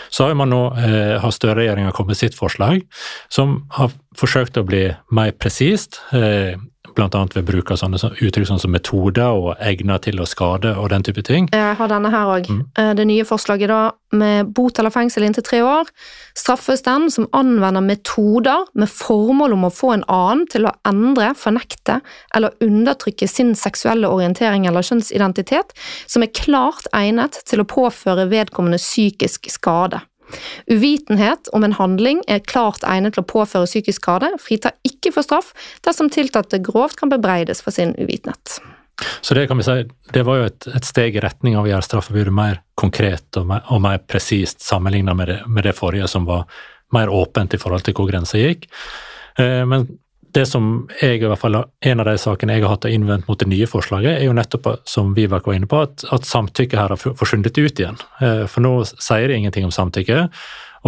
Så har man nå, eh, har Støre-regjeringa kommet med sitt forslag, som har forsøkt å bli mer presist. Eh, bl.a. ved bruk av sånne uttrykk sånn som metoder og egnet til å skade og den type ting. Jeg har denne her òg. Mm. Eh, det nye forslaget da, med bot eller fengsel inntil tre år, straffes den som anvender metoder med formål om å få en annen til å endre, fornekte eller undertrykke sin seksuelle orientering eller kjønnsidentitet, som er klart egnet til å påføre vedkommende psykisk skade. Uvitenhet om en handling er klart egnet til å påføre psykisk skade, fritar ikke for straff dersom tiltalte grovt kan bebreides for sin uvitenhet. Så det kan vi si, det var jo et, et steg i retning av å gjøre straffebudet mer konkret og mer, og mer presist sammenlignet med det, med det forrige, som var mer åpent i forhold til hvor grensa gikk. Eh, men det som jeg, i hvert fall En av de sakene jeg har hatt å innvendt mot det nye forslaget, er jo nettopp, som Vivak var inne på, at, at samtykke her har forsvunnet ut igjen. Eh, for nå sier det ingenting om samtykke,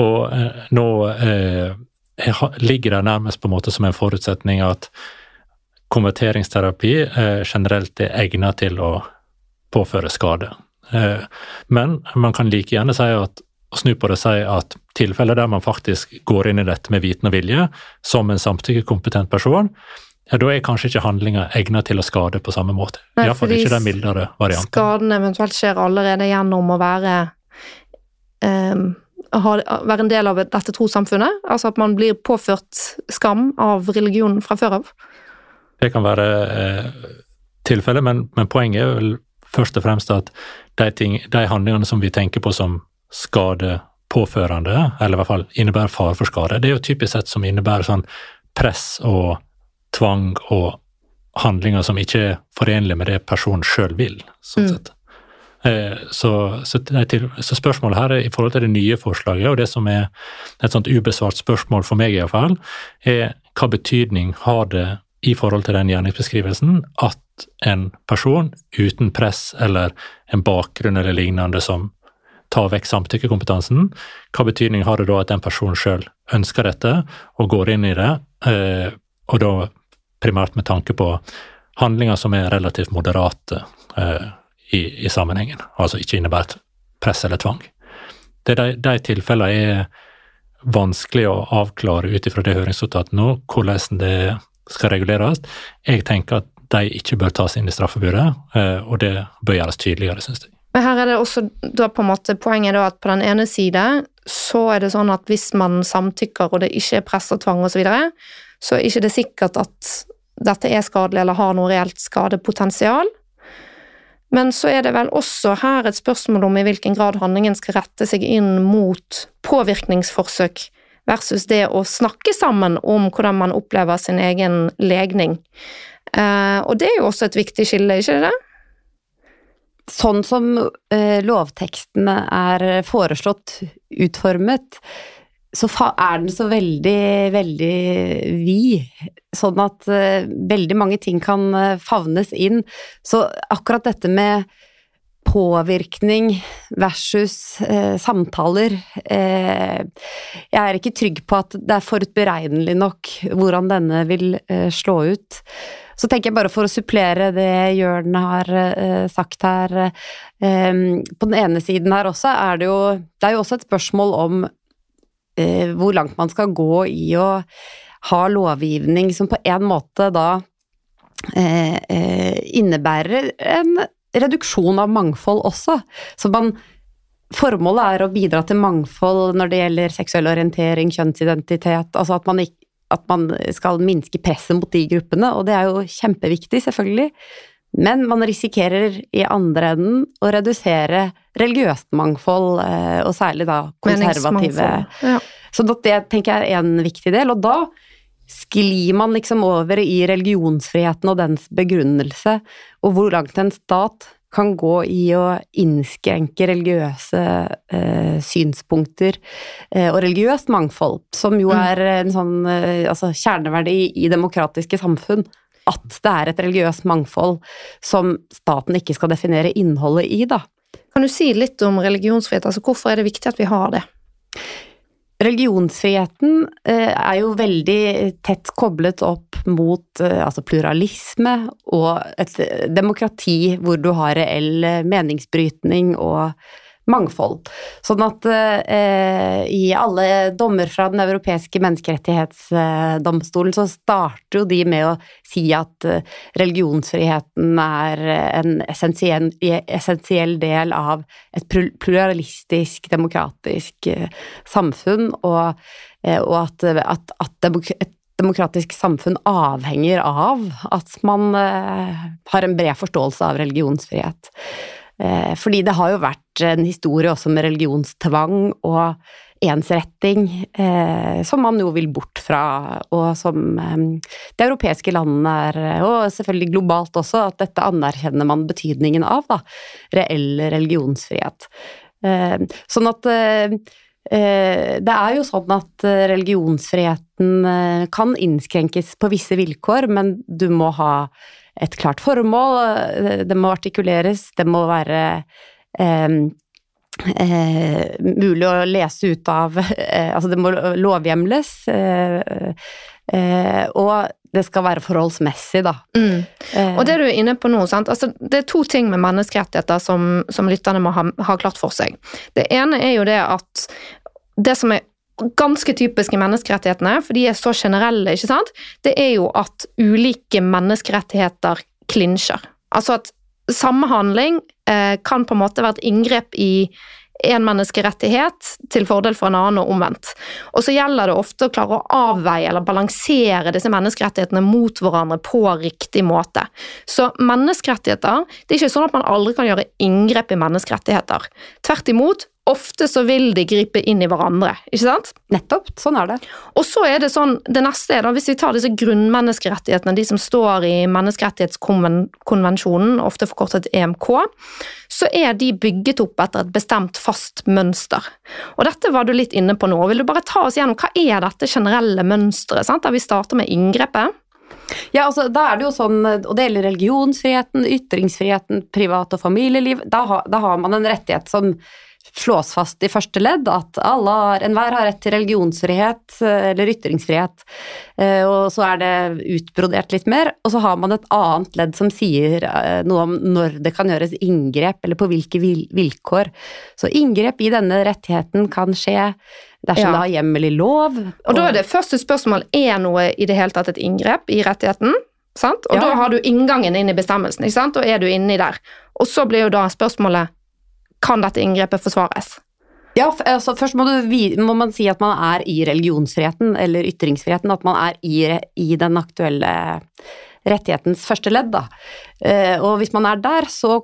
og eh, nå eh, ligger det nærmest på en måte som en forutsetning at konverteringsterapi eh, generelt er egnet til å påføre skade. Eh, men man kan like gjerne si at snu på det og si at tilfeller der man faktisk går inn i dette med viten og vilje, som en samtykkekompetent person, ja, da er kanskje ikke handlinga egnet til å skade på samme måte. Iallfall ikke den mildere varianten. Skaden eventuelt skjer allerede gjennom å være um, være en del av dette trossamfunnet. Altså at man blir påført skam av religionen fra før av. Det kan være eh, tilfellet, men, men, poenget er vel først og fremst at de, ting, de handlingene som vi tenker på som skade påførende, eller i hvert fall innebærer fare for skade. Det er jo typisk sett som innebærer sånn press og tvang og handlinger som ikke er forenlige med det personen sjøl vil. sånn Mm. Eh, Så, så, til, så spørsmålet her er, i forhold til det nye forslaget, og det som er et sånt ubesvart spørsmål for meg iallfall, er hva betydning har det i forhold til den gjerningsbeskrivelsen at en person uten press eller en bakgrunn eller lignende som tar vekk samtykkekompetansen, hva betydning har det da at den personen sjøl ønsker dette og går inn i det, eh, og da primært med tanke på handlinger som er relativt moderate eh, i, i sammenhengen, altså ikke innebærer press eller tvang. Det er de, de tilfellene er vanskelig å avklare ut ifra det høringsnotatet nå, hvordan det skal reguleres. Jeg tenker at de ikke bør tas inn i straffebudet, eh, og det bør gjøres tydeligere, syns jeg. Men her er det også da på en måte poenget da at på den ene side så er det sånn at hvis man samtykker og det ikke er press og tvang osv., så, videre, så er ikke det sikkert at dette er skadelig eller har noe reelt skadepotensial. Men så er det vel også her et spørsmål om i hvilken grad handlingen skal rette seg inn mot påvirkningsforsøk versus det å snakke sammen om hvordan man opplever sin egen legning. Eh, og det er jo også et viktig skille, ikke det? Sånn som eh, lovtekstene er foreslått utformet, så er den så veldig, veldig vid. Sånn at eh, veldig mange ting kan eh, favnes inn. Så akkurat dette med påvirkning versus eh, samtaler eh, Jeg er ikke trygg på at det er forutberegnelig nok hvordan denne vil eh, slå ut. Så tenker jeg bare for å supplere det Jørn har uh, sagt her eh, På den ene siden her også er det jo Det er jo også et spørsmål om uh, hvor langt man skal gå i å ha lovgivning som på en måte da innebærer en reduksjon av mangfold også. Så man Formålet er å bidra til mangfold når det gjelder seksuell orientering, kjønnsidentitet, altså at man, ikke, at man skal minske presset mot de gruppene, og det er jo kjempeviktig, selvfølgelig. Men man risikerer i andre enden å redusere religiøst mangfold, eh, og særlig da konservative Ja. Så det tenker jeg er en viktig del, og da sklir man liksom over i religionsfriheten og dens begrunnelse, og hvor langt en stat kan gå i å innskrenke religiøse eh, synspunkter eh, og religiøst mangfold, som jo Mm. er en sånn eh, altså kjerneverdi i demokratiske samfunn. At det er et religiøst mangfold som staten ikke skal definere innholdet i, da. Kan du si litt om religionsfrihet? Altså, hvorfor er det viktig at vi har det? Religionsfriheten eh, er jo veldig tett koblet opp mot eh, altså pluralisme og et demokrati hvor du har reell meningsbrytning og mangfold. Sånn at eh, i alle dommer fra Den europeiske menneskerettighetsdomstolen så starter jo de med å si at eh, religionsfriheten er en essensiell, essensiell del av et pluralistisk, demokratisk eh, samfunn, og, eh, og at, at, at et demokratisk samfunn avhenger av at man har en bred forståelse av religionsfrihet. Eh, fordi det har jo vært en historie også med religionstvang og ensretting, eh, som man jo vil bort fra, og som eh, de europeiske landene er, og selvfølgelig globalt også, at dette anerkjenner man betydningen av, da. Reell religionsfrihet. Sånn at det er jo sånn at religionsfriheten kan innskrenkes på visse vilkår, men du må ha et klart formål, eh, det må artikuleres, det må være eh, eh, mulig å lese ut av eh, Altså, det må lovhjemles, eh, eh, og det skal være forholdsmessig, da. Mm. Og det du er inne på nå? Altså, det er to ting med menneskerettigheter som, som lytterne må ha, ha klart for seg. Det ene er jo det at det som er ganske typisk i menneskerettighetene, for de er så generelle, ikke sant, det er jo at ulike menneskerettigheter klinsjer. Altså at samme handling eh, kan på en måte være et inngrep i en menneskerettighet til fordel for en annen og omvendt. Og så gjelder det ofte å klare å avveie eller balansere disse menneskerettighetene mot hverandre på riktig måte. Så menneskerettigheter Det er ikke sånn at man aldri kan gjøre inngrep i menneskerettigheter. Tvert imot, ofte så vil de gripe inn i hverandre, ikke sant? Nettopp. Sånn er det. Og så er det sånn, det neste er da, hvis vi tar disse grunnmenneskerettighetene, de som står i menneskerettighetskonvensjonen, ofte forkortet EMK, så er de bygget opp etter et bestemt fast mønster. Og dette var du litt inne på nå. Vil du bare ta oss gjennom hva er dette generelle mønsteret, sant? der vi starter med inngrepet? Ja, altså, da er det jo sånn, og det gjelder religionsfriheten, ytringsfriheten, privat- og familieliv. Da, ha, da har man en rettighet som slås fast i første ledd at alle har, enhver har rett til religionsfrihet eh, eller ytringsfrihet, eh, og så er det utbrodert litt mer. Og så har man et annet ledd som sier eh, noe om når det kan gjøres inngrep, eller på hvilke vilkår. Så inngrep i denne rettigheten kan skje dersom ja. det har hjemmel i lov. Og, og da er det første spørsmål er noe i det hele tatt et inngrep i rettigheten. Sant? Og ja. da har du inngangen inn i bestemmelsen, og er du inni der. Og så blir jo da spørsmålet kan dette inngrepet forsvares? Ja, altså Først må, du, må, man si at man er i religionsfriheten eller ytringsfriheten. At man er i, i den aktuelle rettighetens første ledd. Da. Eh, og hvis man er der, så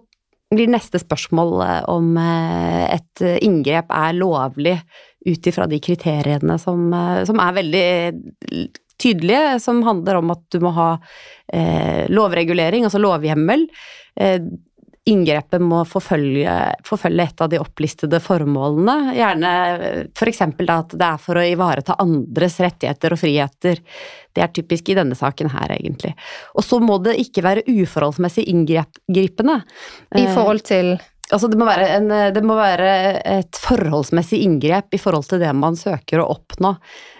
blir neste spørsmål eh, om eh, et inngrep er lovlig ut ifra de kriteriene som, som, er veldig tydelige, som handler om at du må ha lovregulering, altså lovhjemmel. Inngrepet må forfølge, forfølge, et av de opplistede formålene. Gjerne f.eks. For at det er for å ivareta andres rettigheter og friheter. Det er typisk i denne saken her, egentlig. Og så må det ikke være uforholdsmessig inngripende. I forhold til Altså det må, en, det må, være et forholdsmessig inngrep i forhold til det man søker å oppnå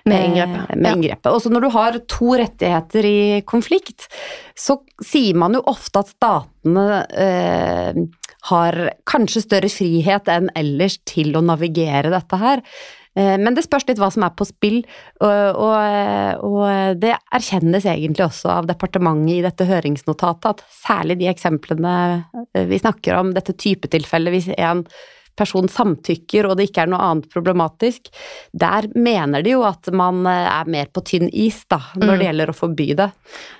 med eh, inngrepet. Med inngrepet. Også når du har to rettigheter i konflikt, så sier man jo ofte at statene eh, har kanskje større frihet enn ellers til å navigere dette her. Eh, men det spørs litt hva som er på spill, og, og, og, det erkjennes egentlig også av departementet i dette høringsnotatet, at særlig de eksemplene eh, vi snakker om, dette typetilfellet hvis en person samtykker og det ikke er noe annet problematisk, der mener de jo at man eh, er mer på tynn is da, når mm. det gjelder å forby det.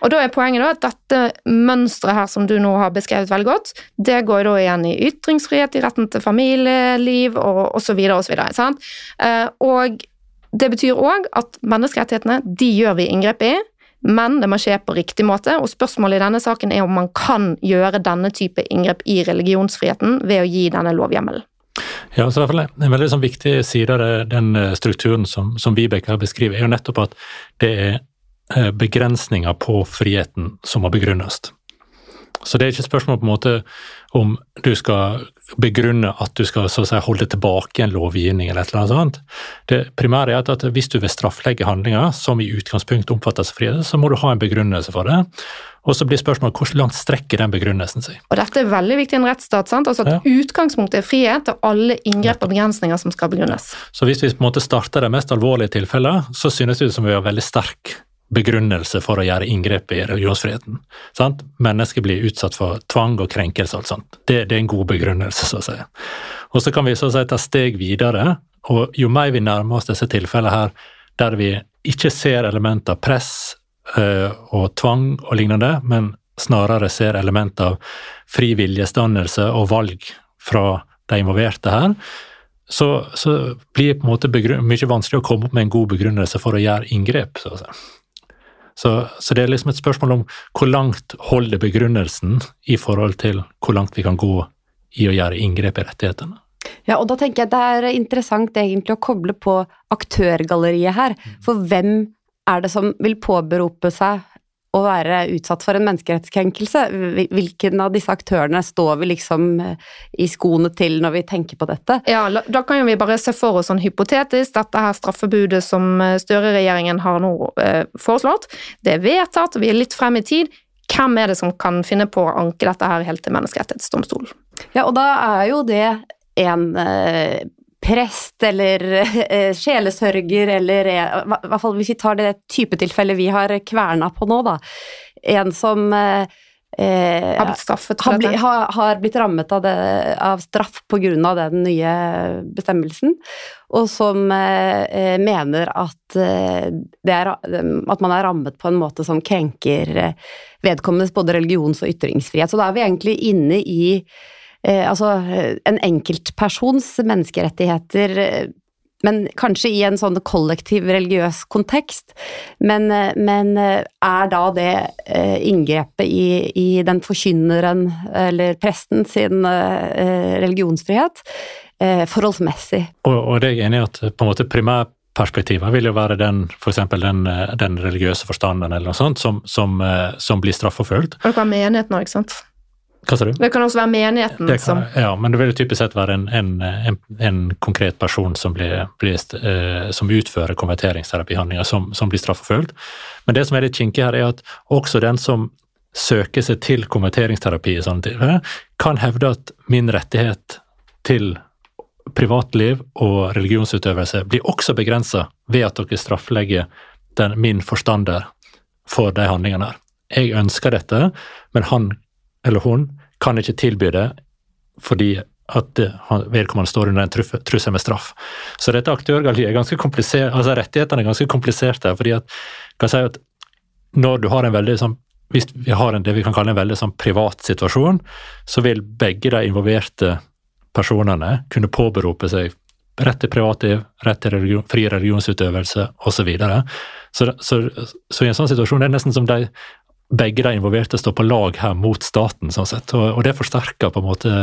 Og da er poenget da at dette mønsteret her som du nå har beskrevet veldig godt, det går da igjen i ytringsfrihet, i retten til familieliv og osv. osv. Og det betyr òg at menneskerettighetene de gjør vi inngrep i. Men det må skje på riktig måte, og spørsmålet i denne saken er om man kan gjøre denne type inngrep i religionsfriheten ved å gi denne lovhjemmelen. Ja, så i En veldig sånn, viktig side av den eh, strukturen som, som Vibeke har beskrevet, er jo nettopp at det er eh, begrensninger på friheten som må begrunnes. Så det er ikke et spørsmål på en måte om du skal begrunne at du skal si, holde tilbake en lovgivning eller et eller annet. Det primære er at, hvis du vil strafflegge handlinger som i utgangspunktet omfattes av frihet, så må du ha en begrunnelse for det. Og så blir spørsmålet hvor langt strekker den begrunnelsen seg. Og Dette er veldig viktig i en rettsstat. sant? Altså at ja. Utgangspunktet er frihet og alle inngrep og begrensninger som skal begrunnes. Så Hvis vi på en måte starter de mest alvorlige tilfellene, så synes det som vi har veldig sterk begrunnelse for å gjøre inngrep i religionsfriheten. Sant? Mennesker blir utsatt for tvang og krenkelse og alt sånt. Det, det, er en god begrunnelse, så å si. Og så kan vi så å si ta steg videre, og jo mer vi nærmer oss disse tilfellene her, der vi ikke ser elementer av press og tvang og lignende, men snarere ser element av fri viljesdannelse og valg fra de involverte her, så, så blir det på en måte mye vanskelig å komme opp med en god begrunnelse for å gjøre inngrep. Så, så, så, det er liksom et spørsmål om hvor langt holder begrunnelsen i forhold til hvor langt vi kan gå i å gjøre inngrep i rettighetene. Ja, og da tenker jeg det er interessant egentlig å koble på aktørgalleriet her. For hvem er det som vil påberope seg å være utsatt for en menneskerettskrenkelse? Hvilken av disse aktørene står vi liksom eh, i skoene til når vi tenker på dette? Ja, Da kan jo vi bare se for oss sånn hypotetisk dette her straffebudet som eh, Støre-regjeringen har nå eh, foreslått. Det er vedtatt, vi er litt frem i tid. Hvem er det som kan finne på å anke dette her helt til Menneskerettighetsdomstolen? Ja, og da er jo det en eh, prest eller eh, sjelesørger eller eh, I hvert fall hvis vi tar det typetilfellet vi har kverna på nå, da. En som eh, har blitt straffet for dette? Har, har, blitt rammet av, det, av straff pga. den nye bestemmelsen, og som eh, mener at, eh, er, at, man er rammet på en måte som krenker vedkommendes både religions- og ytringsfrihet. Så da er vi egentlig inne i eh, Altså en enkeltpersons menneskerettigheter eh, men kanskje i en sånn kollektiv religiøs kontekst. Men, eh, men er da det inngrepet i, i, den forkynneren, eller presten, sin religionsfrihet forholdsmessig? Og, og det er jeg enig i at på en måte primærperspektivet vil jo være den, for den, den religiøse forstanden eller noe sånt, som, som, som blir straffeforfulgt. Og det kan være menigheten òg, ikke sant? Hva sa du? Det kan også være menigheten kan, som Ja, men det vil typisk sett være en, en, en, en konkret person som, blir, blir, uh, som utfører konverteringsterapihandlinger, som, som blir straffeforfulgt. Men det som er litt kinkig her, er at også den som søker seg til konverteringsterapi kan hevde at min rettighet til privatliv og religionsutøvelse blir også begrensa ved at dere strafflegger den, min forstander for de handlingene her. Jeg ønsker dette, men han eller hun kan ikke tilby det fordi at vedkommende står under en trussel med straff. Så dette aktørgalleriet er ganske komplisert, altså rettighetene er ganske kompliserte. fordi at, kan si at når du har en veldig sånn hvis vi har en, det vi kan kalle en veldig sånn privat situasjon, så vil begge de involverte personene kunne påberope seg rett til privatliv, rett til religion, fri religionsutøvelse osv. Så, videre. så, så, så i en sånn situasjon er det nesten som de begge de involverte står på lag her mot staten, sånn sett. Og, og det forsterker på en måte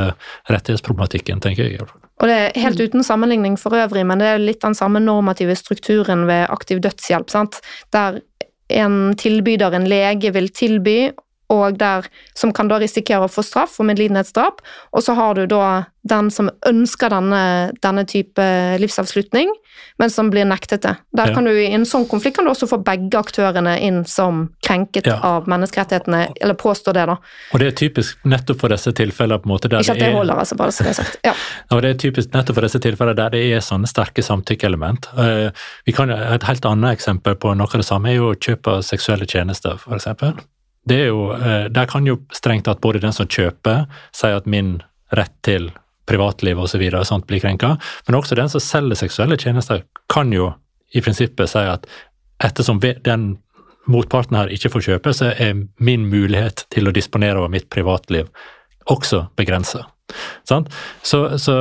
rettighetsproblematikken, tenker jeg. Og det er helt uten sammenligning for øvrig, men det er litt den samme normative strukturen ved aktiv dødshjelp, sant? der en tilbyder, en lege, vil tilby og der, som kan da risikere å få straff for medlidenhetsdrap. Og så har du da den som ønsker denne, denne type livsavslutning, men som blir nektet det. Der ja. kan du, I en sånn konflikt kan du også få begge aktørene inn som krenket ja. av menneskerettighetene, eller påstå det, da. Og det er typisk nettopp for disse tilfellene på en måte der Ikke at det, holder, altså, bare så det er sagt. Ja. og det er typisk nettopp for disse tilfellene der det er sånne sterke samtykkeelement. Uh, vi kan, et helt annet eksempel på noe av det samme er jo kjøp av seksuelle tjenester, f.eks det er jo, eh, Der kan jo strengt tatt både den som kjøper, si at min rett til privatliv osv. blir krenka, men også den som selger seksuelle tjenester, kan jo i prinsippet si at ettersom den motparten her ikke får kjøpe, så er min mulighet til å disponere over mitt privatliv også begrensa. Så, så,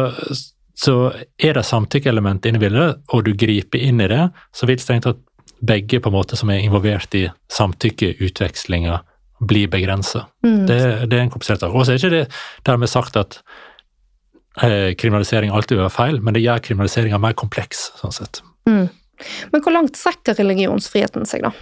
så, er det samtykkeelement inne i bildet, og du griper inn i det, så vil strengt tatt begge på en måte som er involvert i samtykkeutvekslinga, blir begrensa. Mm. Det, det, er en komplisert sak. Og så er ikke det dermed sagt at eh, kriminalisering alltid vil være feil, men det gjør kriminaliseringa mer kompleks, sånn sett. Mm. Men hvor langt strekker religionsfriheten seg, da?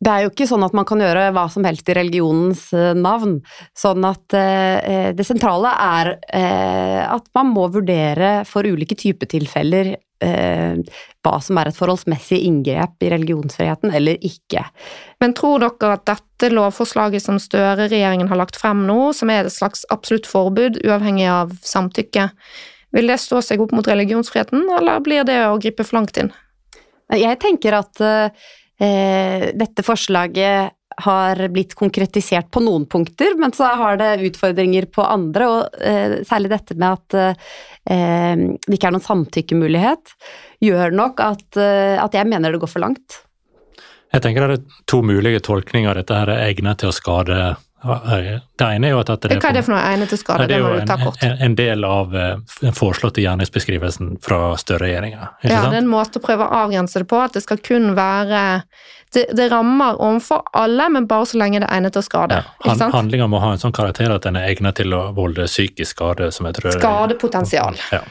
Det er jo ikke sånn at man kan gjøre hva som helst i religionens eh, navn. Sånn at eh, det sentrale er eh, at man må vurdere for ulike typer tilfeller eh, hva som er et forholdsmessig inngrep i religionsfriheten eller ikke. Men tror dere at dette lovforslaget som Støre-regjeringen har lagt frem nå, som er et slags absolutt forbud, uavhengig av samtykke, vil det stå seg opp mot religionsfriheten, eller blir det å gripe for langt inn? Jeg tenker at eh, dette forslaget har blitt konkretisert på noen punkter, men så har det utfordringer på andre, og eh, særlig dette med at eh, det ikke er noen samtykkemulighet, gjør nok at, eh, at, jeg mener det går for langt. Jeg tenker det er to mulige tolkninger dette her er egnet til å skade det ene er jo at, at det Hva er det for noe egnet til skade? Det, er jo en, en, en, del av eh, den foreslåtte gjerningsbeskrivelsen fra Støre-regjeringa. Ja, det er en måte å prøve å avgrense det på, at det skal kun være det, det, rammer overfor alle, men bare så lenge det er egnet til å skade. Ja, han, Handlinga må ha en sånn karakter at den er egnet til å volde psykisk skade. som jeg tror Skadepotensial. Ja.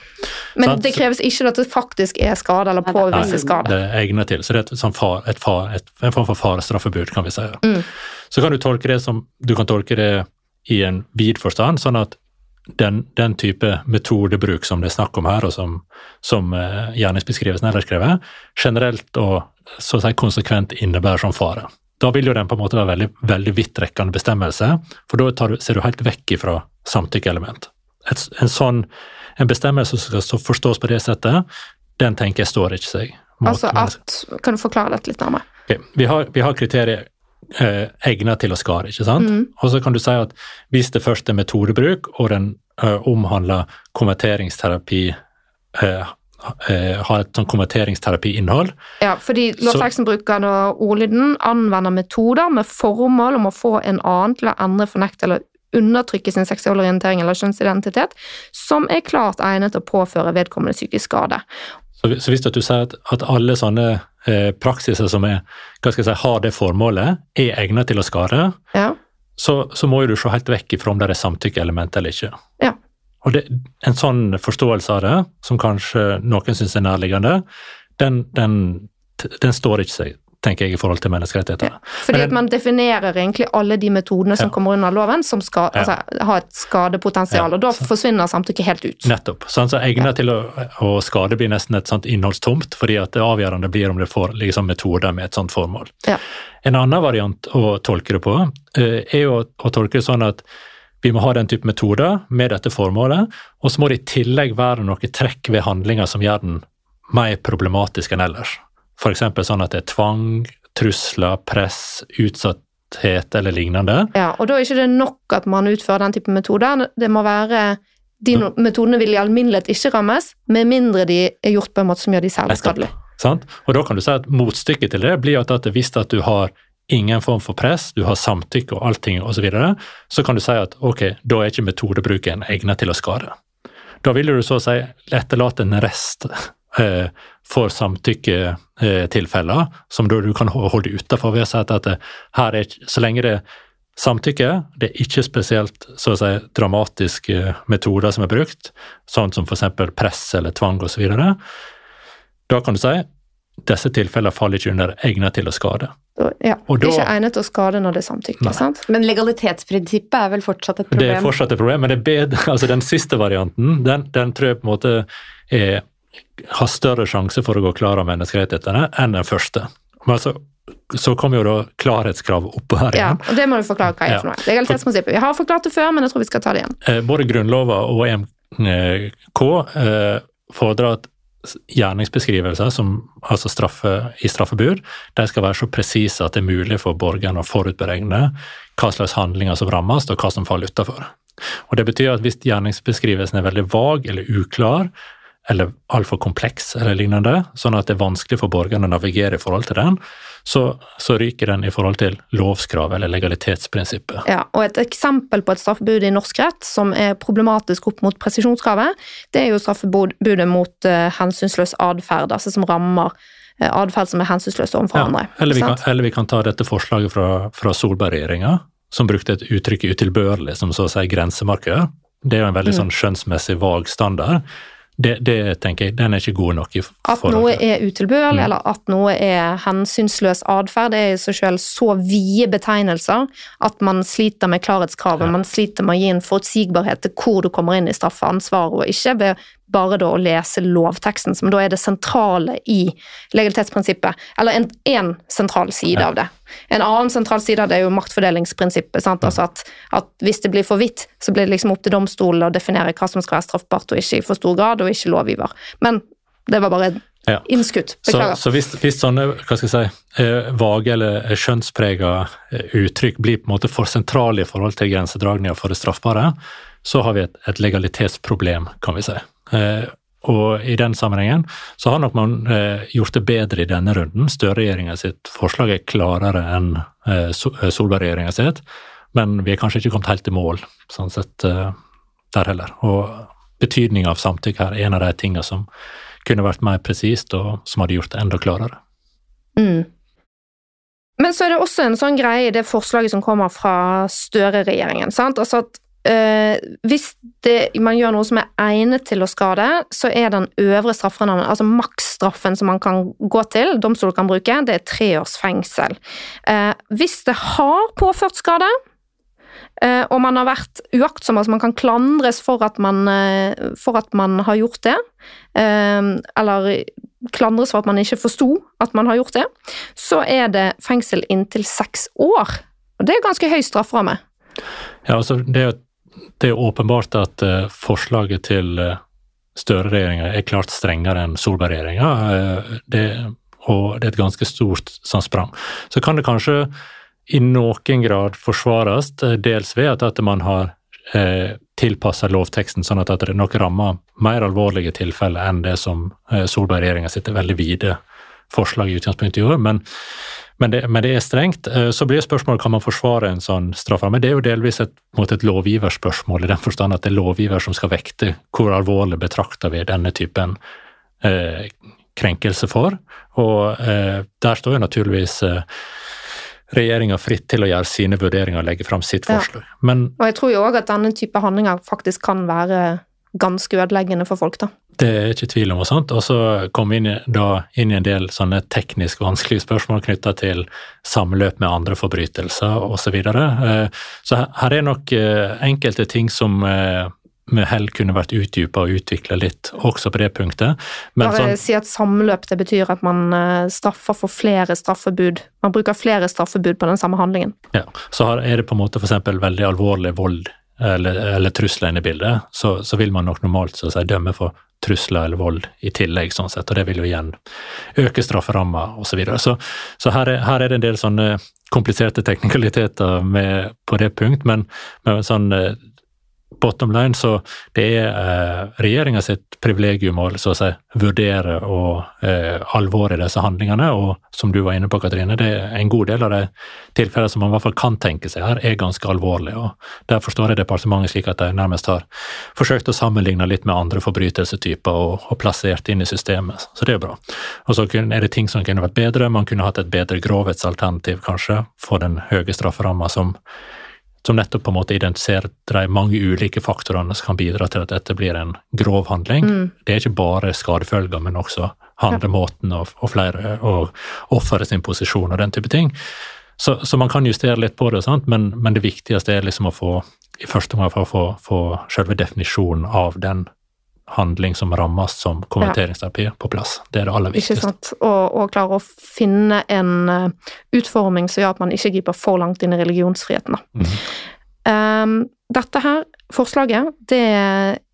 Men så, det kreves ikke at det faktisk er skade eller påvise skade. Det er egnet til, så det er et, sånn far, et far, et, en form for farestraffebud, kan vi si. Mm. Så kan du tolke det som Du kan tolke det i en vid forstand, sånn at den, den, type metodebruk som det er snakk om her, og som, som uh, gjerningsbeskrivelsen ellers krever, generelt og så å si konsekvent innebærer som fare. Da vil jo den på en måte være veldig, veldig vidtrekkende bestemmelse, for da du, ser du helt vekk ifra samtykkeelement. En sånn en bestemmelse som skal forstås på det settet, den tenker jeg står ikke seg. Altså at, Kan du forklare dette litt nærmere? Okay. Vi, har, vi har kriterier eh, egnet til å skade, ikke sant? Mm. Og så kan du si at hvis det først er metodebruk, og den eh, omhandler konverteringsterapi eh, Eh, har et sånn konverteringsterapiinnhold. Ja, fordi lovteksten bruker da ordlyden 'anvender metoder med formål om å få en annen til å endre, fornekte eller undertrykke sin seksuelle orientering eller kjønnsidentitet, som er klart egnet til å påføre vedkommende psykisk skade. Så, så hvis du sier at, at alle sånne eh, praksiser som er, hva skal jeg si, har det formålet, er egnet til å skade, Ja. så, så må jo du se helt vekk ifra om det er samtykkeelement eller ikke. Ja. Og det, en sånn forståelse av det, som kanskje noen syns er nærliggende, den, den, den står ikke seg, tenker jeg, i forhold til menneskerettigheter. Fordi Men at man definerer egentlig alle de metodene som Ja. kommer under loven, som skal Ja. altså, ha et skadepotensial, Ja, og da så- forsvinner samtykket helt ut. Nettopp. Sånn, så egner til å, å skade blir nesten et sånt innholdstomt, fordi at det avgjørende blir om det får liksom, metoder med et sånt formål. Ja. En annen variant å tolke det på, eh, er jo å, å tolke det sånn at vi må ha den type metoder med dette formålet, og så må det i tillegg være noe trekk ved handlinga som gjør den mer problematisk enn ellers. F.eks. sånn at det er tvang, trusler, press, utsatthet eller lignende. Ja, og da er ikke det nok at man utfører den type metoder. Det må være De no- metodene vil i alminnelighet ikke rammes, med mindre de er gjort på en måte som gjør de særlig skadelige. Sant? Og da kan du si at motstykket til det blir at, at hvis at du har ingen form for press, du har samtykke og allting osv., så, videre, så kan du si at ok, da er ikke metodebruken egnet til å skade. Da vil du så å si etterlate en rest for samtykketilfeller, som da du kan holde utenfor ved å si at, at her er, så lenge det er samtykke, det er ikke spesielt så å si, dramatiske metoder som er brukt, sånn som f.eks. press eller tvang osv., da kan du si disse tilfellene faller ikke under egnet til å skade. Ja, Og da- ikke egnet til å skade når det er samtykke. Sant? Men legalitetsprinsippet er vel fortsatt et problem? Det er fortsatt et problem, men det er bedre, altså den siste varianten den, den tror jeg på en måte er, har større sjanse for å gå klar av menneskerettighetene enn den første. Men altså, så kommer jo da klarhetskrav oppå her igjen. Ja, og det må du forklare hva er Ja. for noe. Legalitetsprinsippet. Vi har forklart det før, men jeg tror vi skal ta det igjen. Eh, Både Grunnlova og EMK eh, fordrer at gjerningsbeskrivelser som, altså straffe, i straffebud, de skal være så presise at det er mulig for borgeren å forutberegne hva slags handlinger som rammes, og hva som faller utenfor. Og Det betyr at hvis gjerningsbeskrivelsen er veldig vag eller uklar, eller altfor kompleks eller lignende, sånn at det er vanskelig for borgerne å navigere i forhold til den, så, så ryker den i forhold til lovskrav eller legalitetsprinsippet. Ja, og Et eksempel på et straffebud i norsk rett som er problematisk opp mot presisjonskravet, det er jo straffebudet mot uh, hensynsløs atferd, altså som rammer uh, atferd som er hensynsløs overfor andre. eller, vi kan, eller vi kan ta dette forslaget fra, fra Solberg-regjeringa, som brukte et uttrykk utilbørlig som så å si grensemarkør. Det er jo en veldig Mm. sånn skjønnsmessig vag standard. Det, det tenker jeg, Den er ikke god nok. i At noe er utilbørlig, Mm. eller at noe er hensynsløs atferd, er i seg selv så vide betegnelser at man sliter med klarhetskravet. Ja. Man sliter med å gi en forutsigbarhet til hvor du kommer inn i straffeansvaret og ikke, ved bare da å lese lovteksten, som da er det sentrale i legalitetsprinsippet. Eller en, en sentral side Ja. av det. En annen sentral side av det er jo maktfordelingsprinsippet. Sant? Altså at, at hvis det blir for vidt, så blir det liksom opp til domstolen å definere hva som skal være straffbart og ikke i for stor grad, og ikke lovgiver. Men det var bare Ja. innskutt. Så, Beklager. så hvis, hvis sånne hva skal jeg si, eh, vage eller skjønnsprega eh, uttrykk blir på en måte for sentrale i forhold til grensedragninga for det straffbare, så har vi et, et legalitetsproblem, kan vi si. Eh, og i den sammenhengen så har nok man eh, gjort det bedre i denne runden. Støre-regjeringa sitt forslag er klarere enn eh, Solberg-regjeringa sitt, men vi er kanskje ikke kommet helt i mål sånn sett der heller. Og betydninga av samtykke her er en av de tingene som kunne vært mer presist, og som hadde gjort det enda klarere. Mm. Men så er det også en sånn greie i det forslaget som kommer fra Støre-regjeringen. sant? Altså at eh, hvis det, man gjør noe som er egnet til å skade, så er den øvre strafferammen, altså maksstraffen som man kan gå til, domstolen kan bruke, det er tre års fengsel. Uh, hvis det har påført skade, uh, og man har vært uaktsom, altså man kan klandres for at man, for at man har gjort det, eller klandres for at man ikke forsto at man har gjort det, så er det fengsel inntil seks år. Og det er ganske høy strafferamme. Ja, altså, det, er, jo- det er åpenbart at eh, forslaget til uh, Støre-regjeringa er klart strengere enn Solberg-regjeringa, eh, og det er et ganske stort sånn sprang. Så kan det kanskje i noen grad forsvares, eh, dels ved at, at man har eh, tilpassa lovteksten sånn at, at det nok rammer mer alvorlige tilfeller enn det som eh, Solberg-regjeringa sitt veldig vide forslag i utgangspunktet gjorde. Men, men det, men det, er strengt. Eh, så blir spørsmålet kan man forsvare en sånn strafferamme. Det er jo delvis et, et lovgiverspørsmål, i den forstand at det er lovgiver som skal vekte hvor alvorlig betrakter vi denne typen eh, krenkelse for. Og eh, der står jo naturligvis eh, regjeringa fritt til å gjøre sine vurderinger og legge fram sitt forslag. Ja. Men, og jeg tror jo òg at denne type handlinger faktisk kan være ganske ødeleggende for folk, da. Det er ikke tvil om. Og sånt. Og så kom vi inn, da, inn i en del sånne teknisk vanskelige spørsmål knytta til samløp med andre forbrytelser osv. Så, videre. Eh, så her er nok eh, enkelte ting som eh, med hell kunne vært utdypa og utvikla litt også på det punktet. Men Bare sånn, si at samløp det betyr at man straffer for flere straffebud. Man bruker flere straffebud på den samme handlingen. Ja, Så er det på en måte f.eks. veldig alvorlig vold eller, eller trusler inne i bildet, så, så, vil man nok normalt så å si, dømme for trusler eller vold i tillegg, sånn sett, og det vil jo igjen øke strafferamma osv. Så, videre. så Så her er, her er, det en del sånne kompliserte teknikaliteter med, på det punkt, men, men sånn eh, bottom line, så det er eh, regjeringa sitt privilegium å så å si, vurdere og eh, alvoret i disse handlingene. Og som du var inne på, Katrine, det er en god del av de tilfellene som man i hvert fall kan tenke seg her, er ganske alvorlige. og Der forstår jeg departementet slik at de nærmest har forsøkt å sammenligne litt med andre forbrytelsestyper og, og plassert inn i systemet. Så det er bra. Og så er det ting som kunne vært bedre. Man kunne hatt et bedre grovhetsalternativ, kanskje, for den høye strafferamma som som nettopp på en måte identifiserer de mange ulike faktorene som kan bidra til at dette blir en grov handling. Mm. Det er ikke bare skadefølger, men også handlemåten og, og, flere, og offeret sin posisjon og den type ting. Så, så, man kan justere litt på det, men, men, det viktigste er liksom å få i første omgang få, få, få selve definisjonen av den handling som rammes som konverteringsterapi ja. på plass. Det er det aller viktigste. Og, og klare å finne en uh, utforming som gjør at man ikke griper for langt inn i religionsfriheten. Mm. Um, dette her forslaget, det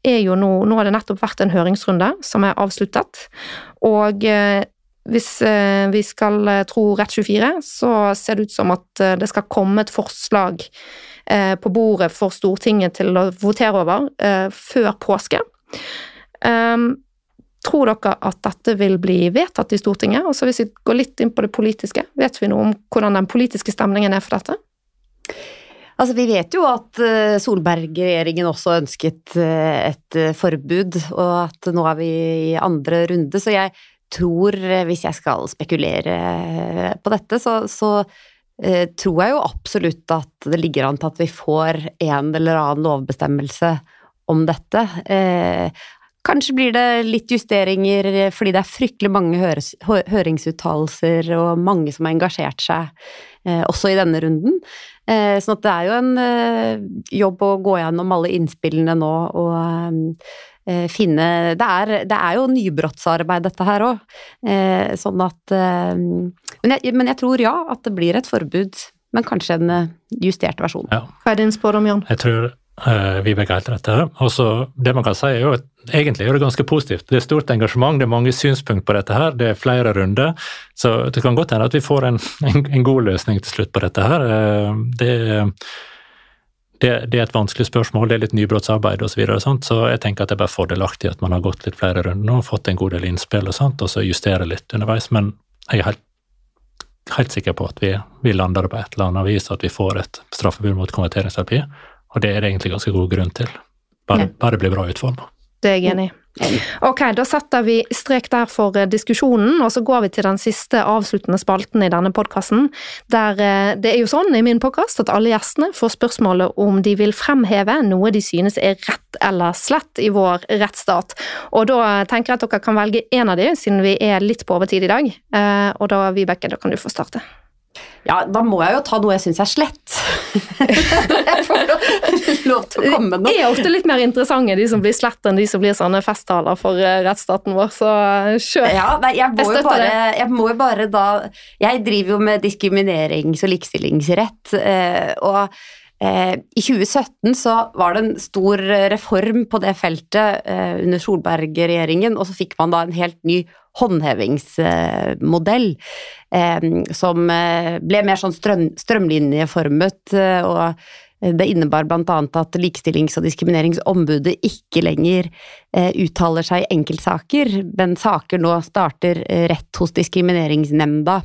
er jo nå Nå har det nettopp vært en høringsrunde som er avsluttet. Og uh, hvis uh, vi skal tro Rett24, så ser det ut som at det skal komme et forslag på bordet for Stortinget til å votere over før påske. Um, tror dere at dette vil bli vedtatt i Stortinget? Og så Hvis vi går litt inn på det politiske, vet vi noe om hvordan den politiske stemningen er for dette? Altså, Vi vet jo at eh, Solberg-regjeringen også ønsket eh, et eh, forbud, og at nå er vi i andre runde. Så jeg tror, hvis jeg skal spekulere på dette, så, så tror jeg jo absolutt at det ligger an til at vi får en eller annen lovbestemmelse om dette. Eh, kanskje blir det litt justeringer fordi det er fryktelig mange høringsuttalelser og mange som har engasjert seg eh, også i denne runden. Eh, sånn at det er jo en jobb å gå gjennom alle innspillene nå og finne det er, det er, jo nybrottsarbeid, dette her òg. Sånn at men jeg, men jeg, tror ja, at det blir et forbud, men kanskje en justert versjon. Ja. Hva er din spådom, Jan? Jeg tror Uh, Vibeke dette. rett her. Og så Det man kan si, er jo at egentlig er det ganske positivt. Det er stort engasjement, det er mange synspunkt på dette her, det er flere runder. Så det kan godt hende at vi får en, en, en god løsning til slutt på dette her. Uh, det, det, det, er et vanskelig spørsmål, det er litt nybrottsarbeid osv., så, videre, så jeg tenker at det er bare fordelaktig at man har gått litt flere runder og fått en god del innspill og sånt, og så justere litt underveis. Men jeg er helt, helt sikker på at vi, vi lander på et eller annet vis, at vi får et straffebud mot konverteringsterapi. Og det er det egentlig ganske god grunn til. Bare, bare blir bra utforma. Det er jeg enig i. Ok, da setter vi strek der for eh, diskusjonen, og så går vi til den siste avsluttende spalten i denne podkasten. Der eh, det er jo sånn i min podkast at alle gjestene får spørsmålet om de vil fremheve noe de synes er rett eller slett i vår rettsstat. Og da tenker jeg at dere kan velge én av de, siden vi er litt på overtid i dag. Eh, og da, Vibeke, da kan du få starte. Ja, da må jeg jo ta noe jeg syns er slett. jeg får lov til å komme med noe. Det er ofte litt mer interessante de som blir slett enn de som blir sånne festtaler for eh, rettsstaten vår, så kjør. Ja, nei, jeg, må jeg, bare, jeg må jo bare da Jeg driver jo med diskriminerings- og likestillingsrett, eh, og eh, i 2017 så var det en stor reform på det feltet under Solberg-regjeringen, og så fikk man da en helt ny håndhevingsmodell eh, som eh, ble mer sånn strøm, strømlinjeformet, eh, og Det innebar annet at Likestillings- og diskrimineringsombudet ikke lenger eh, uttaler seg i enkeltsaker, men saker nå starter eh, rett hos Diskrimineringsnemnda,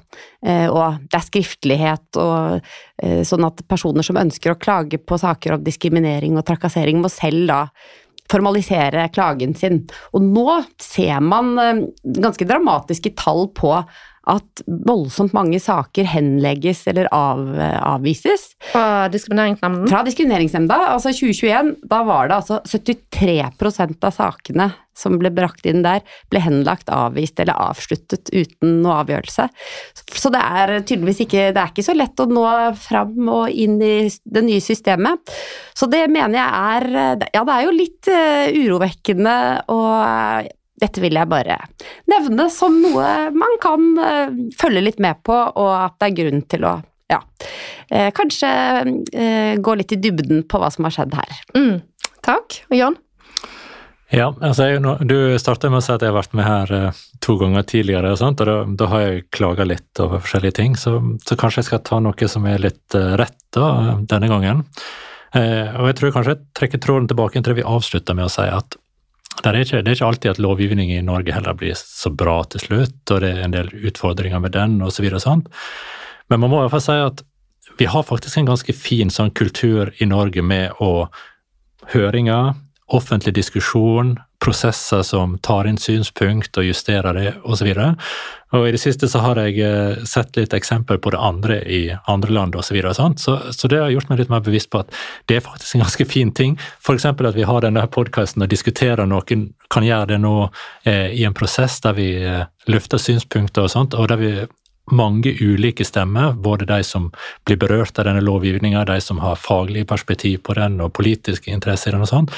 eh, og det er skriftlighet og sånn at personer som ønsker å klage på saker om diskriminering og trakassering, må selv da formalisere klagen sin. Og nå ser man ganske dramatiske tall på at voldsomt mange saker henlegges eller av, avvises. Fra Diskrimineringsnemnda? Fra Diskrimineringsnemnda. Altså 2021, da var det altså 73% av sakene som ble brakt inn der, ble henlagt, avvist eller avsluttet uten noe avgjørelse. Så det er tydeligvis ikke, det er ikke så lett å nå fram og inn i det nye systemet. Så det mener jeg er Ja, det er jo litt eh, urovekkende og dette vil jeg bare nevne som noe man kan uh, følge litt med på, og at det er grunn til å ja, uh, kanskje uh, gå litt i dybden på hva som har skjedd her. Mm. Takk. Og Jan? Ja, altså jeg, Du starta med å si at jeg har vært med her to ganger tidligere, og, sånt, og da, da, har jeg klaga litt over forskjellige ting, så, så, kanskje jeg skal ta noe som er litt rett da, denne gangen. og jeg tror kanskje jeg trekker tråden tilbake til det vi avslutta med å si at det er, ikke, det er, ikke, alltid at lovgivning i Norge heller blir så bra til slutt, og det er en del utfordringer med den osv. Men man må i hvert fall si at vi har faktisk en ganske fin sånn kultur i Norge med å høringer, offentlig diskusjon, prosesser som tar inn synspunkt og justerer det, osv. Og, i det siste så har jeg eh, sett litt eksempel på det andre i andre land osv. Så, videre, så, så det har gjort meg litt mer bevisst på at det er faktisk en ganske fin ting. F.eks. at vi har denne podkasten og diskuterer noen kan gjøre det nå eh, i en prosess der vi eh, løfter synspunkter og sånt, og der vi mange ulike stemmer, både de som blir berørt av denne lovgivninga, de som har faglig perspektiv på den og politiske interesser i den og sånn,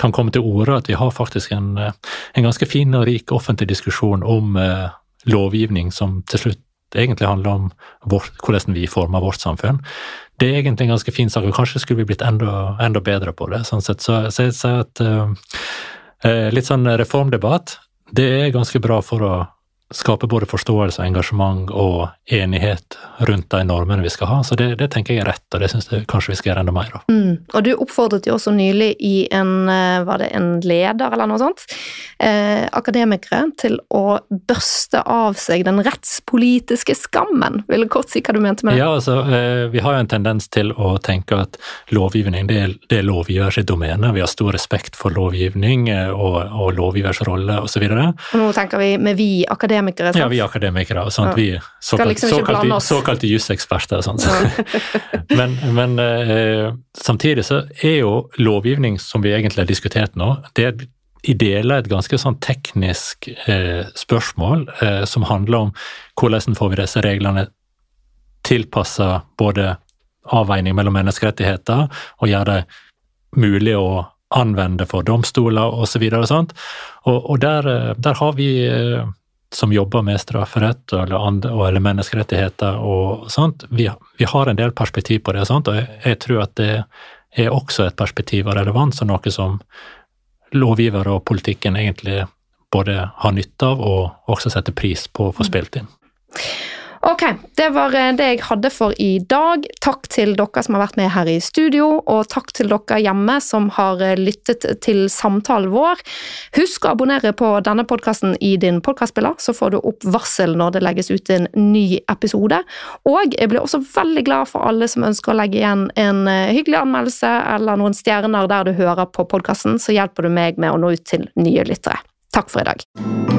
kan komme til orde at vi har faktisk en, en, ganske fin og rik offentlig diskusjon om eh, lovgivning som til slutt egentlig handler om vår, hvordan vi former vårt samfunn. Det er egentlig en ganske fin sak, og kanskje skulle vi blitt enda, enda bedre på det. sånn sett. Så, så jeg sier at eh, litt sånn reformdebatt, det er ganske bra for å skape både forståelse, engasjement og enighet rundt de normene vi skal ha. Så det, det tenker jeg er rett, og det syns jeg kanskje vi skal gjøre enda mer av. Mm. Og du oppfordret jo også nylig i en, eh, var det en leder eller noe sånt, eh, akademikere til å børste av seg den rettspolitiske skammen. Vil du kort si hva du mente med det? Ja, altså, eh, vi har jo en tendens til å tenke at lovgivning det er, det er lovgivers domene. Vi har stor respekt for lovgivning eh, og, og lovgivers rolle osv. Nå tenker vi med vi akademikere akademikere. Sant? Ja, vi er akademikere. Sant? Ja. Vi er såkalt, liksom såkalte, såkalte juseksperter. men, men eh, samtidig så er jo lovgivning som vi egentlig har diskutert nå, det er i deler et ganske sånn teknisk eh, spørsmål eh, som handler om hvordan får vi disse reglene tilpassa både avveining mellom menneskerettigheter og gjøre det mulig å anvende for domstoler osv. Og, så og, og, og der, eh, der, har vi eh, som jobber med strafferett eller, eller menneskerettigheter og sånt, vi, vi, har en del perspektiv på det, sant? og jeg, jeg, tror at det er også et perspektiv og relevans, og noe som lovgivere og politikken egentlig både har nytte av og også setter pris på å få spilt inn. Ok, det var eh, det jeg hadde for i dag. Takk til dere som har vært med her i studio, og takk til dere hjemme som har eh, lyttet til samtalen vår. Husk å abonnere på denne podkasten i din podkastspiller, så får du opp varsel når det legges ut en ny episode. Og jeg blir også veldig glad for alle som ønsker å legge igjen en eh, hyggelig anmeldelse eller noen stjerner der du hører på podkasten, så hjelper du meg med å nå ut til nye lyttere. Takk for i dag.